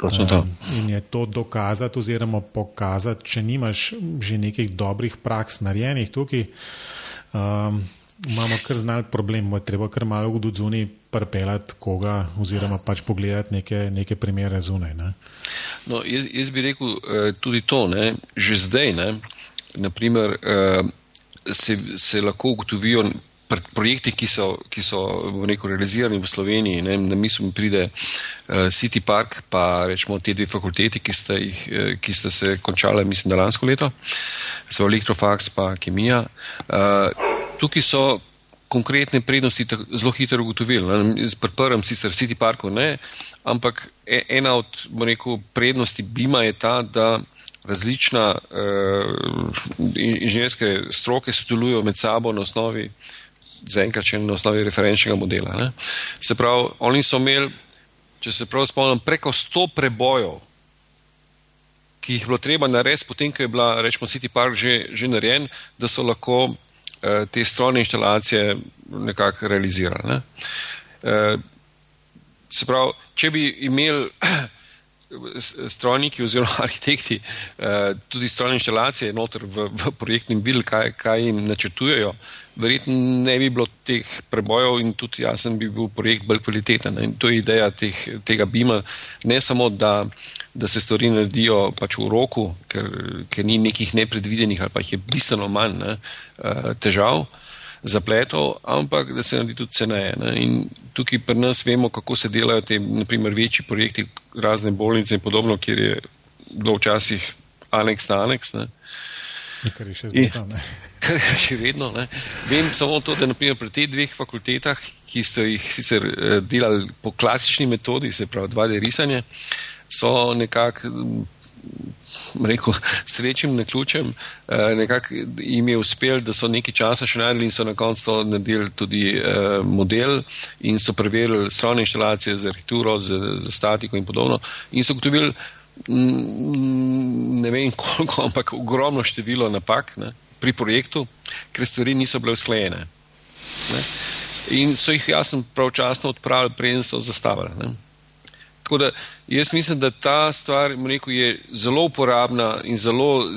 Um, in je to dokazati oziroma pokazati, če nimaš že nekih dobrih praks narejenih tukaj, um, imamo kar znal problem, bo treba kar malo v dodzuni prpelati koga oziroma pač pogledati neke, neke primere zunaj. Ne. No, jaz, jaz bi rekel uh, tudi to, ne, že zdaj. Ne, naprimer, eh, se, se lahko ugotovijo projekti, ki so, ki so rekel, realizirani v Sloveniji. Ne, na misel mi pride uh, City Park, pa rečemo te dve fakulteti, ki sta, jih, uh, ki sta se končale, mislim, da lansko leto, so Elektrofax pa Kemija. Uh, tukaj so konkretne prednosti zelo hitro ugotovili. Pri prvem, sicer City Parku, ne, ampak e, ena od rekel, prednosti Bima je ta, da različna uh, inženirske stroke sodelujo med sabo na osnovi, zaenkrat še na osnovi referenčnega modela. Ne. Se pravi, oni so imeli, če se prav spomnim, preko 100 prebojev, ki jih je bilo treba narediti, potem, ko je bila, rečemo, City Park že, že narejen, da so lahko te strojne inštalacije nekako realizirali. Ne. Uh, se pravi, če bi imeli strojniki oziroma arhitekti eh, tudi strojne inštalacije noter v, v projektnem bil, kaj, kaj jim načrtujejo, verjetno ne bi bilo teh prebojev in tudi jaz sem bi bil projekt bolj kvaliteten. In to je ideja teh, tega bima, ne samo da, da se stvari naredijo pač v roku, ker, ker ni nekih nepredvidenih ali pa jih je bistveno manj ne, eh, težav zapletov, ampak da se naredi tudi ceneje. Ne. In tukaj pri nas vemo, kako se delajo te naprimer, večji projekti, razne bolnice in podobno, kjer je bilo včasih aneks na aneks. Ne. Kar je še vedno. In, kar je še vedno. Ne. Vem samo to, da naprimer, pri teh dveh fakultetah, ki so jih sicer eh, delali po klasični metodi, se pravi 2D risanje, so nekako rekel, srečnim na ključem, eh, nekako jim je uspel, da so nekaj časa še naredili in so na koncu to naredili tudi eh, model in so preverili strojne inštalacije za arhitekturo, za, za statiko in podobno. In so gotovili, mm, ne vem koliko, ampak ogromno število napak ne, pri projektu, ker stvari niso bile usklajene. Ne. In so jih jasno pravčasno odpravili, preden so zastavili. Ne. Tako da jaz mislim, da ta stvar rekel, je zelo uporabna in zelo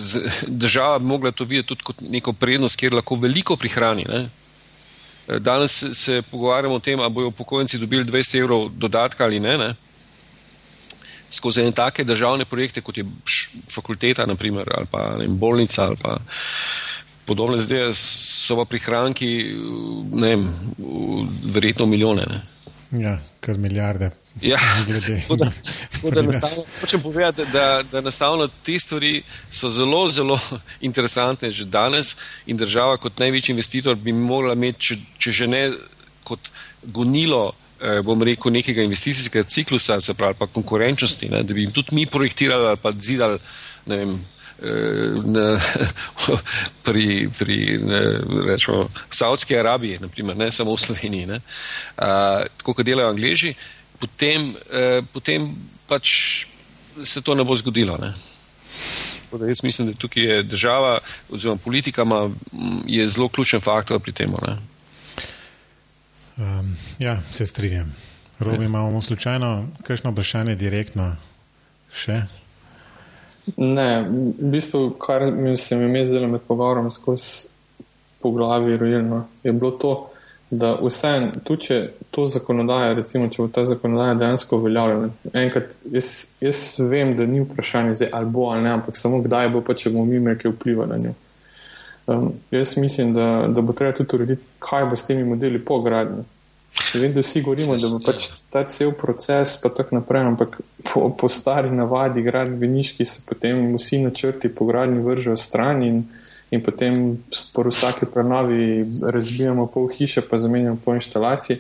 država bi mogla to videti tudi kot neko prednost, kjer lahko veliko prihrani. Ne? Danes se pogovarjamo o tem, ali bojo upokojenci dobili 200 evrov dodatka ali ne. ne? Skozi ene take državne projekte, kot je fakulteta, naprimer, ali pa vem, bolnica, ali pa podobne zdaj so pa prihranki, ne vem, verjetno milijone. Ne? Ja, kar milijarde. Ja, hočem povedati, da, da enostavno te stvari so zelo, zelo interesantne že danes in država kot največji investitor bi morala imeti, če, če že ne kot gonilo, bom rekel, nekega investicijskega ciklusa, se pravi pa konkurenčnosti, ne, da bi jim tudi mi projektirali ali pa zidali, ne vem, eh, ne, pri, pri ne, rečemo, Saudski Arabiji, naprimer, ne samo v Sloveniji, ne, a, tako kot delajo Angleži, potem, eh, potem pač se to ne bo zgodilo. Ne. Jaz mislim, da tukaj je država oziroma politika je zelo ključen faktor pri tem. Um, ja, se strinjam. Robi, ja. imamo slučajno kakšno vprašanje direktno še? Ne, v bistvu, kar mi se mi je zdelo med pogovorom skozi po glavi rojeno, je bilo to, da vse, tudi če to zakonodaja, recimo, če bo ta zakonodaja dejansko uveljavljena, enkrat, jaz, jaz vem, da ni vprašanje zdaj ali bo ali ne, ampak samo kdaj bo pa, če bomo mi imeli kaj vpliva na njo. Um, jaz mislim, da, da bo treba tudi urediti, kaj bo s temi modeli po gradnji. Vem, da vsi govorimo, da bo pač ta cel proces pa tako naprej, ampak po, po stari navadi gradbeniški se potem vsi načrti po gradnji vržejo stran in in potem po vsaki prenovi razbijamo pol hiše, pa zamenjamo pol inštalacij.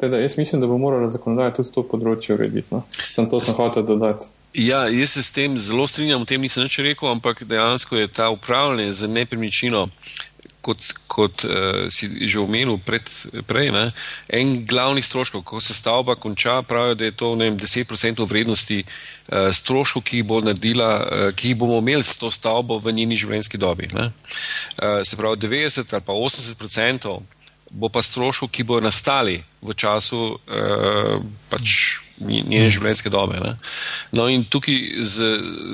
Teda jaz mislim, da bo morala zakonodaja tudi to področje urediti. No? Sem to sem hotel dodati. Ja, jaz se s tem zelo strinjam, o tem nisem nič rekel, ampak dejansko je ta upravljanje z nepremičnino kot, kot uh, si že omenil pred, prej, ne, en glavnih stroškov, ko se stavba konča, pravijo, da je to vem, 10% vrednosti uh, stroškov, ki jih, bo naredila, uh, ki jih bomo imeli s to stavbo v njeni življenjski dobi. Uh, se pravi, 90 ali pa 80% bo pa stroškov, ki bodo nastali v času uh, pač njene življenjske dobe. Ne. No in tukaj z,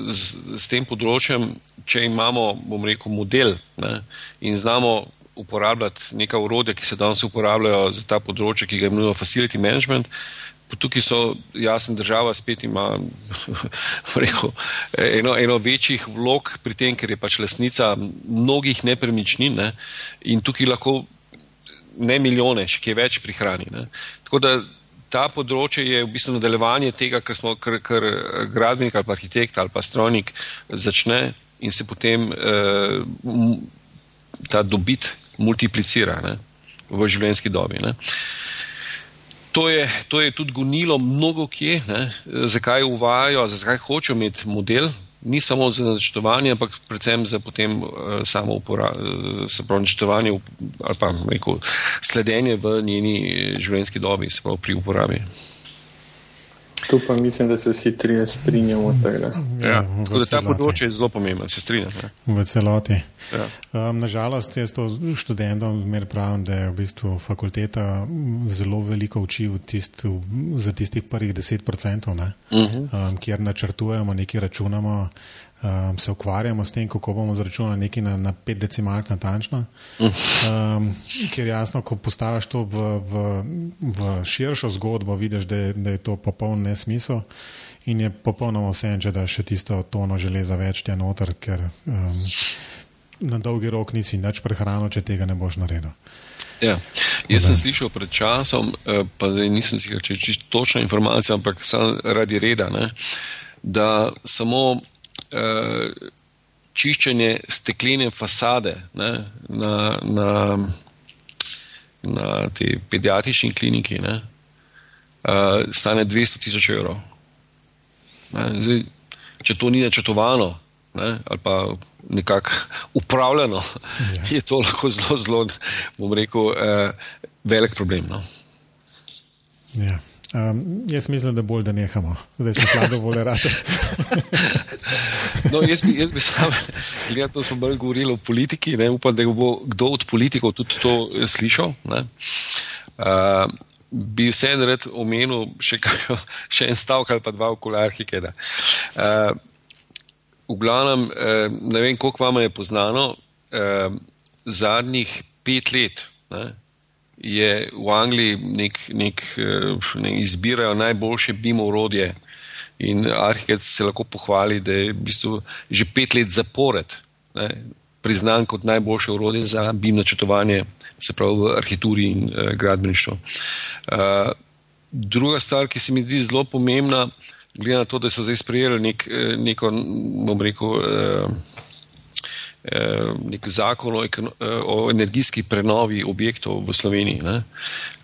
z, z tem področjem če imamo, bom rekel, model ne, in znamo uporabljati neka urodja, ki se danes uporabljajo za ta področje, ki ga imenujemo facility management. Tukaj so jasno, država spet ima rekel, eno, eno večjih vlog pri tem, ker je pač lasnica mnogih nepremičnin ne, in tukaj lahko ne milijone, še kaj več prihrani. Ne. Tako da ta področje je v bistvu nadaljevanje tega, kar smo, kar, kar gradbenik ali pa arhitekt ali pa strojnik začne in se potem uh, ta dobit multiplicira ne, v življenjski dobi. Ne. To je, to je tudi gonilo mnogo kje, ne, zakaj uvajajo, zakaj hočejo imeti model, ni samo za načrtovanje, ampak predvsem za potem uh, samo uporabo, se pravi načrtovanje ali pa rekel, sledenje v njeni življenjski dobi, se pravi pri uporabi. Tu pa mislim, da se vsi trije strinjamo. Ja, ja, tako da ta področje je zelo pomemben, se strinjam. Ja. V celoti. Ja. Um, nažalost, jaz to študentom mer pravim, da je v bistvu fakulteta zelo veliko uči tist, za tistih prvih 10%, uh -huh. um, kjer načrtujemo, nekaj računamo um, se ukvarjamo s tem, kako bomo zračunali nekaj na, na pet decimalk natančno. Um, ker jasno, ko postaviš to v, v, v širšo zgodbo, vidiš, da je, da je to popoln nesmisel. In je popolnoma vse, če da še tisto tono železa več tja noter, ker um, na dolgi rok nisi več prehrano, če tega ne boš naredil. Ja. Jaz sem slišal pred časom, eh, pa nisem si rekel, če je točna informacija, ampak samo radi reda, ne, da samo uh, čiščenje steklene fasade ne, na, na, na te pediatrični kliniki ne, uh, stane 200 tisoč evrov. Zdaj, če to ni načrtovano ne, ali pa nekako upravljeno, ja. je to lahko zelo, zelo, bom rekel, uh, velik problem. No. Ja. Um, jaz mislim, da bolj, da nehamo, zdaj se slabo vole rade. no, jaz, jaz bi sam, gledal, to smo bolj govorili o politiki, ne, upam, da bo kdo od politikov tudi to eh, slišal. Uh, bi vse rad omenil še, kaj, še en stavek ali pa dva okoli arhike. Uh, v glavnem, uh, ne vem, koliko vam je poznano, uh, zadnjih pet let. Ne, je v Angliji nek, nek, eh, nek izbirajo najboljše BIM urodje in arhitekt se lahko pohvali, da je v bistvu že pet let zapored ne, priznan kot najboljše urodje za BIM načrtovanje, se pravi v arhitekturi in uh, gradbeništvu. Uh, druga stvar, ki se mi zdi zelo pomembna, glede na to, da so zdaj sprejeli nek, neko, bom rekel, uh, nek zakon o, o energijski prenovi objektov v Sloveniji. Ne.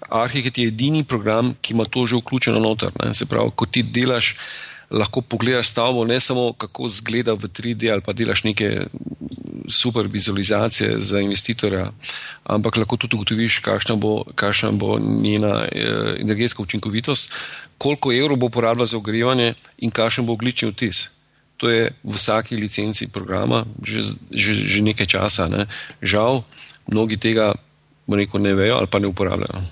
Arhitekt je edini program, ki ima to že vključeno noter. Ne. Se pravi, ko ti delaš lahko pogledaš stavbo, ne samo kako izgleda v 3D ali pa delaš neke super vizualizacije za investitorja, ampak lahko tudi ugotoviš, kakšna bo, kakšna bo njena eh, energetska učinkovitost, koliko evrov bo porabila za ogrevanje in kakšen bo oglični vtis. To je v vsaki licenci programa že, že, že nekaj časa. Ne. Žal, mnogi tega rekel, ne vejo ali pa ne uporabljajo.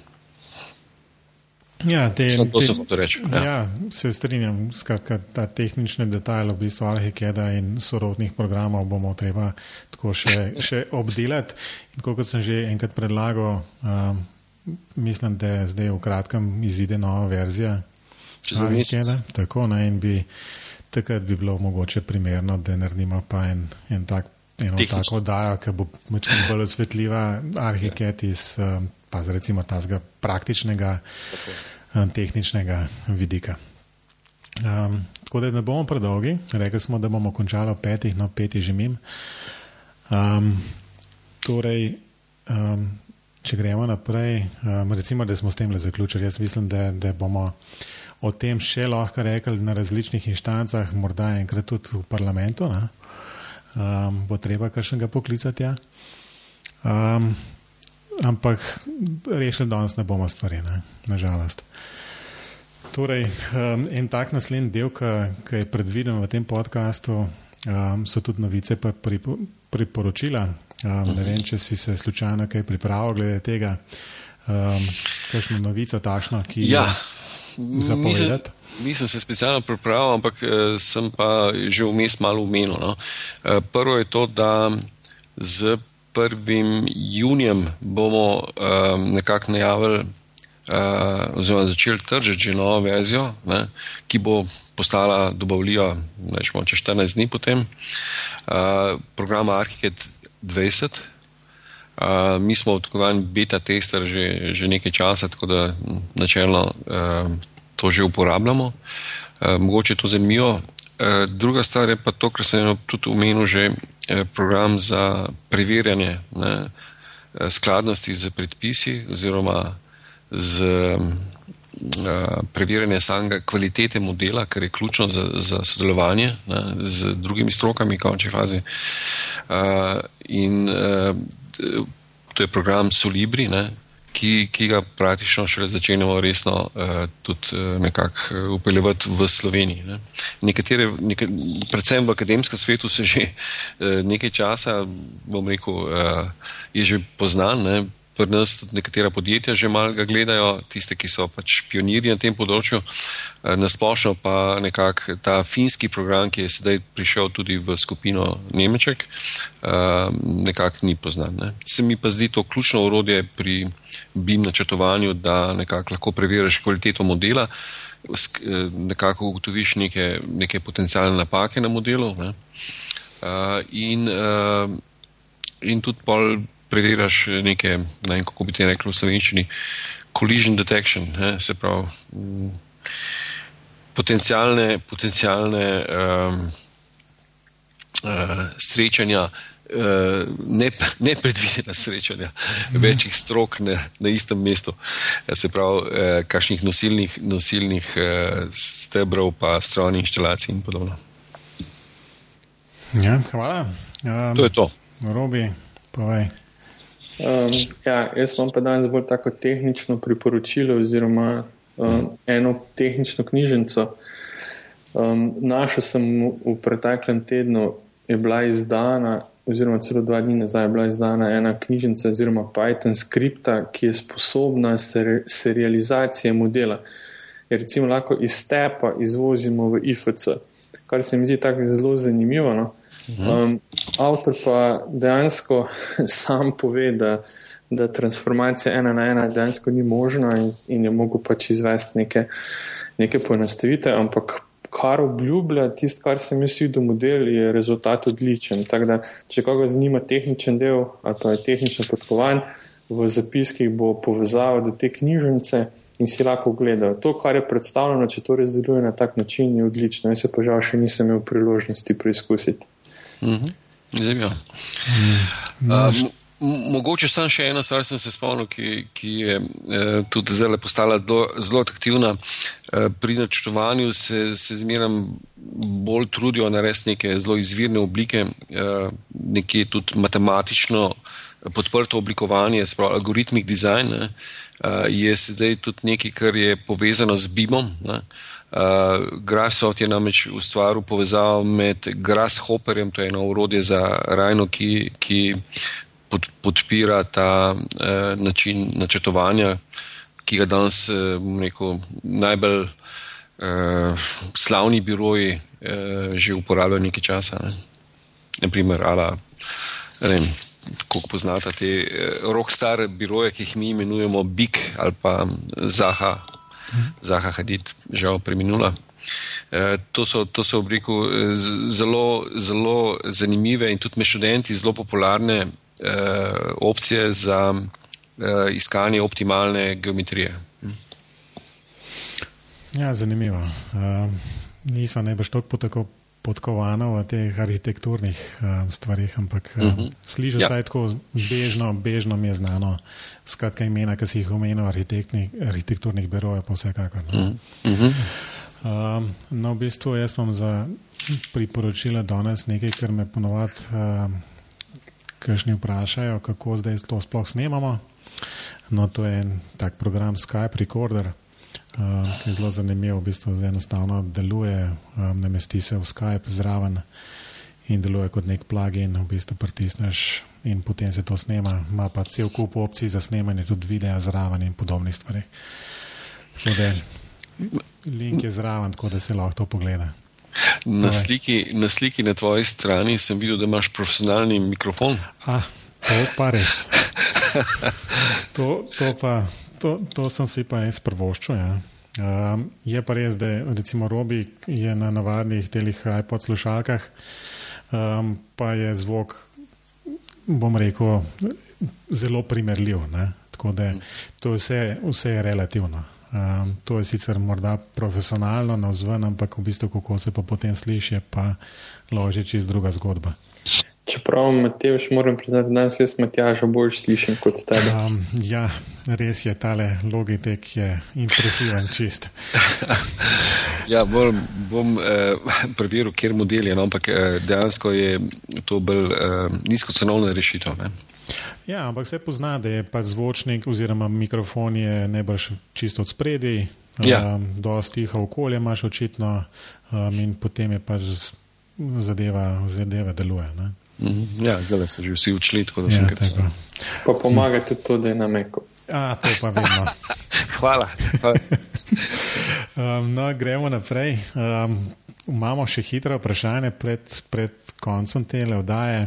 Ja, te, to te, sem to reči. Ja. ja, se strinjam. Skratka, ta tehnične detajle v bistvu Arhikeda in sorodnih programov bomo treba tako še, še obdelati. In kot sem že enkrat predlagal, um, mislim, da je zdaj v kratkem izide nova verzija Arhikeda. Tako, ne, in bi takrat bi bilo mogoče primerno, da naredimo pa en, en tak, eno Tehnično. tako oddajo, ki bo bolj osvetljiva Arhiket iz um, pa recimo tazga praktičnega. Okay. Eh, tehničnega vidika. Um, tako da ne bomo predolgi, rekli smo, da bomo končali ob petih, no peti že mim. Um, torej, um, če gremo naprej, um, recimo, da smo s tem le zaključili. Jaz mislim, da, da bomo o tem še lahko rekli na različnih inštancah, morda enkrat tudi v parlamentu. Um, bo treba kakšnega poklicati. Ja. Um, ampak rešili danes ne bomo stvari, ne? nažalost. Torej, um, en tak naslednji del, ki je predviden v tem podkastu, um, so tudi novice pa pripo, priporočila. Um, ne vem, če si se slučajno kaj pripravil glede tega, um, kakšno novico tašno, ki ja. je zapovedati. Nisem se specialno pripravil, ampak eh, sem pa že vmes malo umenil. No. Eh, prvo je to, da z 1. junijem bomo um, nekako najavili, uh, oziroma začeli tržiti že novo verzijo, ne, ki bo postala dobavljiva čez 14 dni potem. Uh, programa Archicad 20. Uh, mi smo odkovani beta tester že, že nekaj časa, tako da načelno uh, to že uporabljamo. Uh, mogoče to zanimivo. Uh, druga stvar je pa to, kar sem tudi omenil že Eh, program za preverjanje ne, eh, skladnosti z predpisi oziroma z uh, preverjanje samega kvalitete modela, kar je ključno za, za sodelovanje ne, z drugimi strokami, v končni fazi. Uh, in uh, to je program Solibri, ne, ki, ki ga praktično šele začenjamo resno uh, tudi uh, nekako upeljevati v Sloveniji. Ne. Nekatere, nekaj, predvsem v akademskem svetu se že uh, nekaj časa, bom rekel, uh, je že poznan. Ne. Pri nas tudi nekatera podjetja že malo gledajo, tiste, ki so pač pionirji na tem področju. Nasplošno pa nekako ta finski program, ki je sedaj prišel tudi v skupino Nemček, nekako ni poznan. Ne. Se mi pa zdi to ključno urodje pri BIM načrtovanju, da nekako lahko preveriš kvaliteto modela, eh, nekako ugotoviš neke, neke potencijalne napake na modelu ne? in, in tudi pol preveriš neke, ne vem, kako bi ti rekli v slovenščini, collision detection, ne? se pravi um, potencijalne, potencijalne um, uh, srečanja Eh, nepredvidena srečanja večjih strok na, na istem mestu, eh, se pravi, eh, kakšnih nosilnih, nosilnih stebrov, pa strojnih inštalacij in podobno. Ja, hvala. Um, to je to. Robi, povej. Um, ja, jaz vam pa danes bolj tako tehnično priporočilo, oziroma um, eno tehnično knjižnico. Um, našel sem v preteklem tednu, je bila izdana oziroma celo dva dni nazaj, bila izdana ena knjižnica oziroma Python skripta, ki je sposobna ser serializacije modela. Je recimo lahko iz stepa izvozimo v IFC, kar se mi zdi tako zelo zanimivo. No? Um, avtor pa dejansko sam pove, da, da transformacija ena na ena dejansko ni možna in, in je mogel pač izvesti neke, neke poenostavitve, ampak kar obljublja, tisto, kar sem jaz videl, model, je rezultat odličen. Da, če koga zanima tehničen del ali pa je tehnično podkovan, v zapiskih bo povezava do te knjižnice in si lahko ogledajo. To, kar je predstavljeno, če to res deluje na tak način, je odlično. Jaz pa žal še nisem imel priložnosti preizkusiti. -hmm. Zanimivo. Mm. Um, Mogoče samo še ena stvar, sem se spomnil, ki, ki je eh, tudi zdaj postala do, zelo aktivna. Eh, pri načrtovanju se, se zmeraj bolj trudijo narediti neke zelo izvirne oblike, eh, nekje tudi matematično podprto oblikovanje, spravo algoritmik dizajn. Eh, je sedaj tudi nekaj, kar je povezano z BIM-om. Uh, Grassoft je namreč ustvaril povezavo med Grasshopperjem, to je eno urodje za rajno, ki, ki pod, podpira ta eh, način načrtovanja, ki ga danes eh, rekel, najbolj eh, slavni biroji eh, že uporabljajo nekaj časa. Ne. Naprimer, ala, ne vem, kako poznate te eh, rockstar biroje, ki jih mi imenujemo Big ali pa Zaha, Zaha Hadid, žal preminula. Eh, to so, to so v eh, zelo, zelo zanimive in tudi med študenti zelo popularne uh, opcije za uh, iskanje optimalne geometrije. Hm. Ja, zanimivo. Uh, nismo najbrž tako podkovano v teh arhitekturnih uh, stvarih, ampak uh, uh -huh. slišiš ja. vsaj tako bežno, bežno mi je znano, skratka imena, ki si jih omenil, arhitekturnih birojev, pa vsekakor. No. Uh -huh. uh, no, v bistvu jaz imam za priporočila danes nekaj, kar me ponovadi. Uh, kakšni vprašajo, kako zdaj to sploh snemamo. No, to je en tak program Skype Recorder, uh, ki je zelo zanimiv, v bistvu enostavno deluje, um, namesti se v Skype zraven in deluje kot nek plugin, v bistvu pritisneš in potem se to snema. Ma pa cel kup opcij za snemanje, tudi videa zraven in podobnih stvari. Link je zraven, tako da se lahko to pogleda. Na sliki, na sliki na tvoji strani sem videl, da imaš profesionalni mikrofon. Ah, to pa res. To, to, pa, to, to sem si pa res prvoščil. Ja. Um, je pa res, da recimo Robi je na navadnih telih iPod slušalkah, um, pa je zvok, bom rekel, zelo primerljiv. Ne? Tako da to vse, vse je relativno. Um, to je sicer morda profesionalno na vzven, ampak v bistvu, kako se pa potem sliši, pa loži čez druga zgodba. Čeprav, Mateoš, moram priznati, da nas jaz Matjaža bolj slišim kot tebe. Um, ja, res je, tale logitek je impresiven čist. ja, bom, bom eh, preveril, kjer model je, no, ampak eh, dejansko je to bolj eh, nizkocenovna rešitev. Ne? Ja, ampak se pozna, da je pač zvočnik oziroma mikrofon je najbrž čisto od spredi, ja. um, dosti tiho okolje imaš očitno um, in potem je pač zadeva, zadeva deluje. Ne? Mhm. Ja, zdaj so že vsi učili, tako da ja, sem kar sam. Pa pomaga tudi to, da je na meku. A, to pa vedno. Hvala. Hvala. um, no, gremo naprej. Um, imamo še hitro vprašanje pred, pred koncem te oddaje.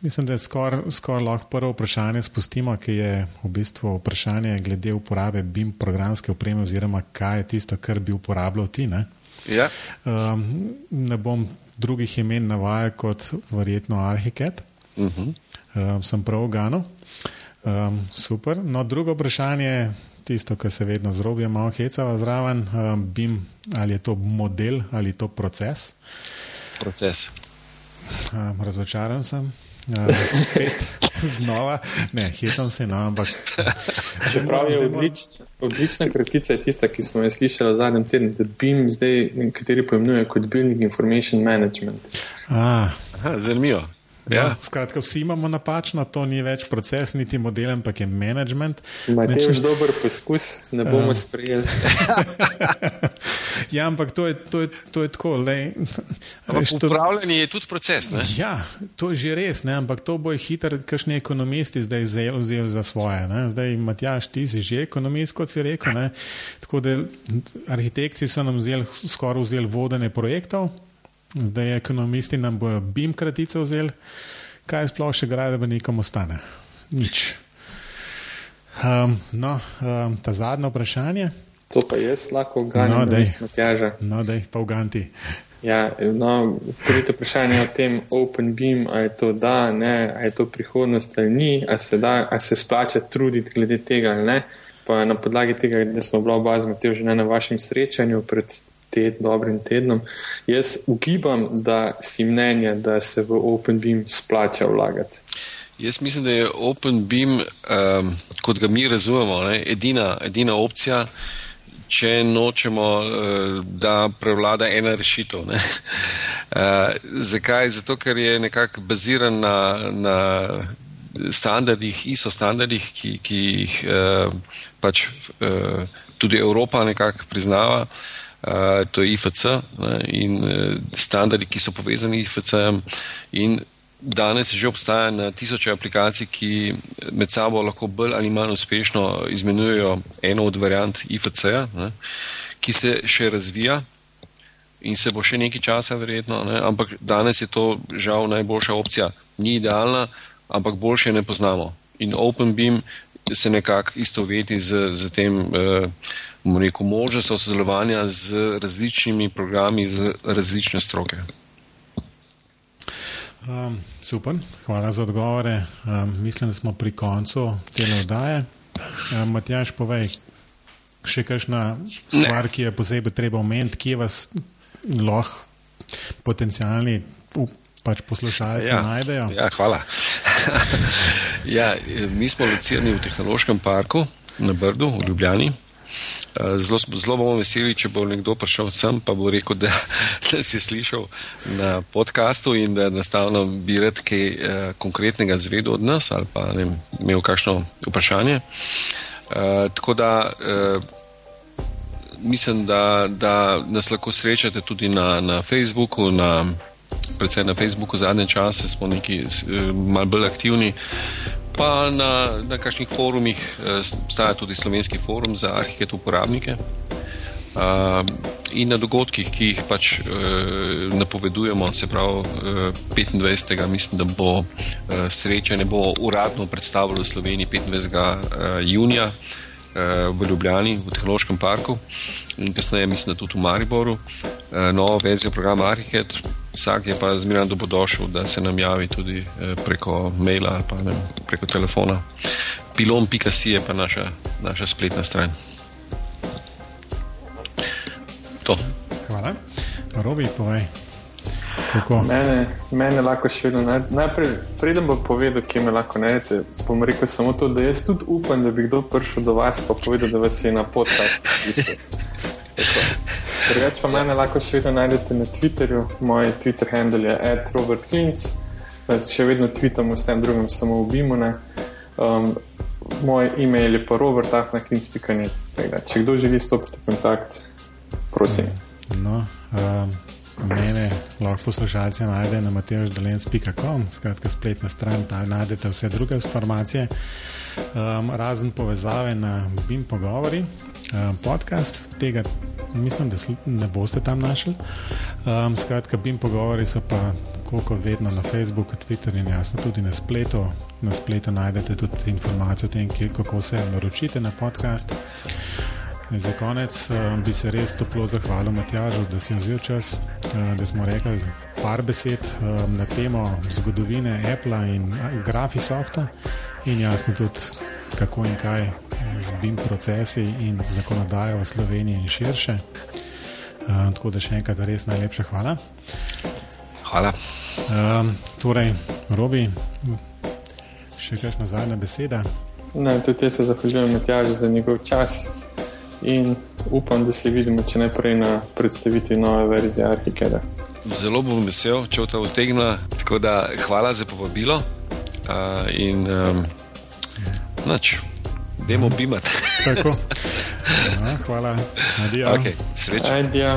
Mislim, da je skoraj skor lahko prvo vprašanje spustimo, ki je v bistvu vprašanje glede uporabe BIM programske opreme oziroma kaj je tisto, kar bi uporabljal ti. Ne, ja. um, ne bom drugih imen navajal kot verjetno Arhiket. Uh -huh. um, sem prav gano. Um, super. No, drugo vprašanje, tisto, kar se vedno zrobi, malo hecava zraven, um, BIM, ali je to model ali je to proces. Proces. Um, razočaran sem. Uh, spet znova, ne, hecam se, no, ampak. Čeprav je odlič, odlična kratica, je tista, ki smo jo slišali v zadnjem tednu, da BIM zdaj nekateri pojmenujejo kot Building Information Management. Ah. Zanimivo. Ja. No, skratka, vsi imamo napačno, to ni več proces, niti model, ampak je management. Imate Neč... že dober poskus, ne bomo uh. sprejeli. ja, ampak to je, to je, to je tako. Upravljanje to... je tudi proces. Ne? Ja, to je že res, ne? ampak to bo hiter, kakšni ekonomisti zdaj vzeli za svoje. Ne? Zdaj, Matjaš, ti si že ekonomist, kot si rekel. Ne? Tako da arhitekti so nam vzeli, skoraj vzeli vodene projektov. Zdaj, ekonomisti nam bojo BIM kratice vzeli, kaj sploh še bi nekom ostane. Nič. Um, no, um, ta zadnje vprašanje. To pa jaz lahko ganim, No, da daj. nisem tjaža. No, da jih pa uganti. Ja, no, prvi vprašanje o tem Open Beam, ali je to da, ne, ali je to prihodnost ali ni, ali se, da, ali se splača truditi glede tega ali ne. Pa na podlagi tega, da smo bila oba z Matejo že na vašem srečanju pred ted, dobrim tednom, jaz ugibam, da si mnenja, da se v Open Beam splača vlagati. Jaz mislim, da je Open Beam, um, kot ga mi razumemo, ne, edina, edina opcija, če nočemo, uh, da prevlada ena rešitev. Uh, zakaj? Zato, ker je nekako baziran na, na standardih, ISO standardih, ki, ki jih uh, pač uh, tudi Evropa nekako priznava. Uh, to je IFC ne, in uh, standardi, ki so povezani z IFC-jem. Danes že obstaja na tisoče aplikacij, ki med sabo lahko bolj ali manj uspešno izmenjujejo eno od variant IFC-ja, ki se še razvija in se bo še nekaj časa verjetno, ne, ampak danes je to žal najboljša opcija. Ni idealna, ampak boljše ne poznamo. In OpenBeam se nekako istoveti z, z tem eh, rekel, možnostjo sodelovanja z različnimi programi, z različne stroke. Um, super, hvala za odgovore. Um, mislim, da smo pri koncu te oddaje. Um, Matjaš, povej, še kakšna stvar, ki je posebej treba omeniti, kje vas lahko potencijalni pač poslušalci ja, najdejo? Ja, hvala. ja, mi smo locirani v tehnološkem parku na Brdu, v Ljubljani. Zelo, zelo bomo veseli, če bo nekdo prišel sem, pa bo rekel, da, da si slišal na podkastu in da enostavno bi rad kaj eh, konkretnega zvedel od nas ali pa ne, imel kakšno vprašanje. Eh, tako da eh, mislim, da, da nas lahko srečate tudi na, na Facebooku, na, predvsem na Facebooku zadnje čase smo neki mal bolj aktivni pa na, na kakšnih forumih, obstaja tudi slovenski forum za arhitekt uporabnike. Uh, in na dogodkih, ki jih pač uh, napovedujemo, se pravi uh, 25. mislim, da bo uh, srečanje, bo uradno predstavljeno v Sloveniji 25. Uh, junija uh, v Ljubljani, v Tehnološkem parku in kasneje mislim, da tudi v Mariboru, uh, novo verzijo programa Arhitekt. Vsak je pa zmeraj dobrodošel, da se nam javi tudi preko maila ali pa ne, preko telefona. Pilon.si je pa naša, naša spletna stran. To. Hvala. Robi, povej. Mene, mene lahko še vedno najdete. Najprej, preden bom povedal, kje me lahko najdete, bom rekel samo to, da jaz tudi upam, da bi kdo prišel do vas in povedal, da vas je na podkastu. Drugač pa mene lahko še vedno najdete na Twitterju. Moj Twitter handle je @robertklinc. Še vedno tweetam vsem drugim, samo v Bimone. Um, moj e-mail je pa robert.klinc.net. Če kdo želi stopiti v kontakt, prosim. No, um, mene lahko poslušalci najdejo na mateoždelens.com, skratka spletna stran, tam najdete vse druge informacije. Um, razen povezave na BIM pogovori, um, podcast, tega mislim, da ne boste tam našli. Um, skratka, BIM pogovori so pa, koliko vedno na Facebooku, Twitterju in jasno tudi na spletu. Na spletu najdete tudi informacije o tem, kako se naročite na podcast. Za konec uh, bi se res toplo zahvalil Matjažu, da si vzel čas, uh, da smo rekli par besed uh, na temo zgodovine Apple in Graphisofta in jasno tudi kako in kaj z BIM procesi in zakonodajo v Sloveniji in širše. Uh, tako da še enkrat res najlepša hvala. Hvala. Um, torej, Robi, še kakšna zadnja beseda? Ne, tudi jaz se zahvaljujem Matjažu za njegov čas in upam, da se vidimo če najprej na predstavitvi nove verzije Arhikeda. Zelo bom vesel, če ta ustegna. Tako da hvala za povabilo uh, in um, noč, demo bimat. Tako. Ja, hvala, adijo. Okay, srečno. Adijo.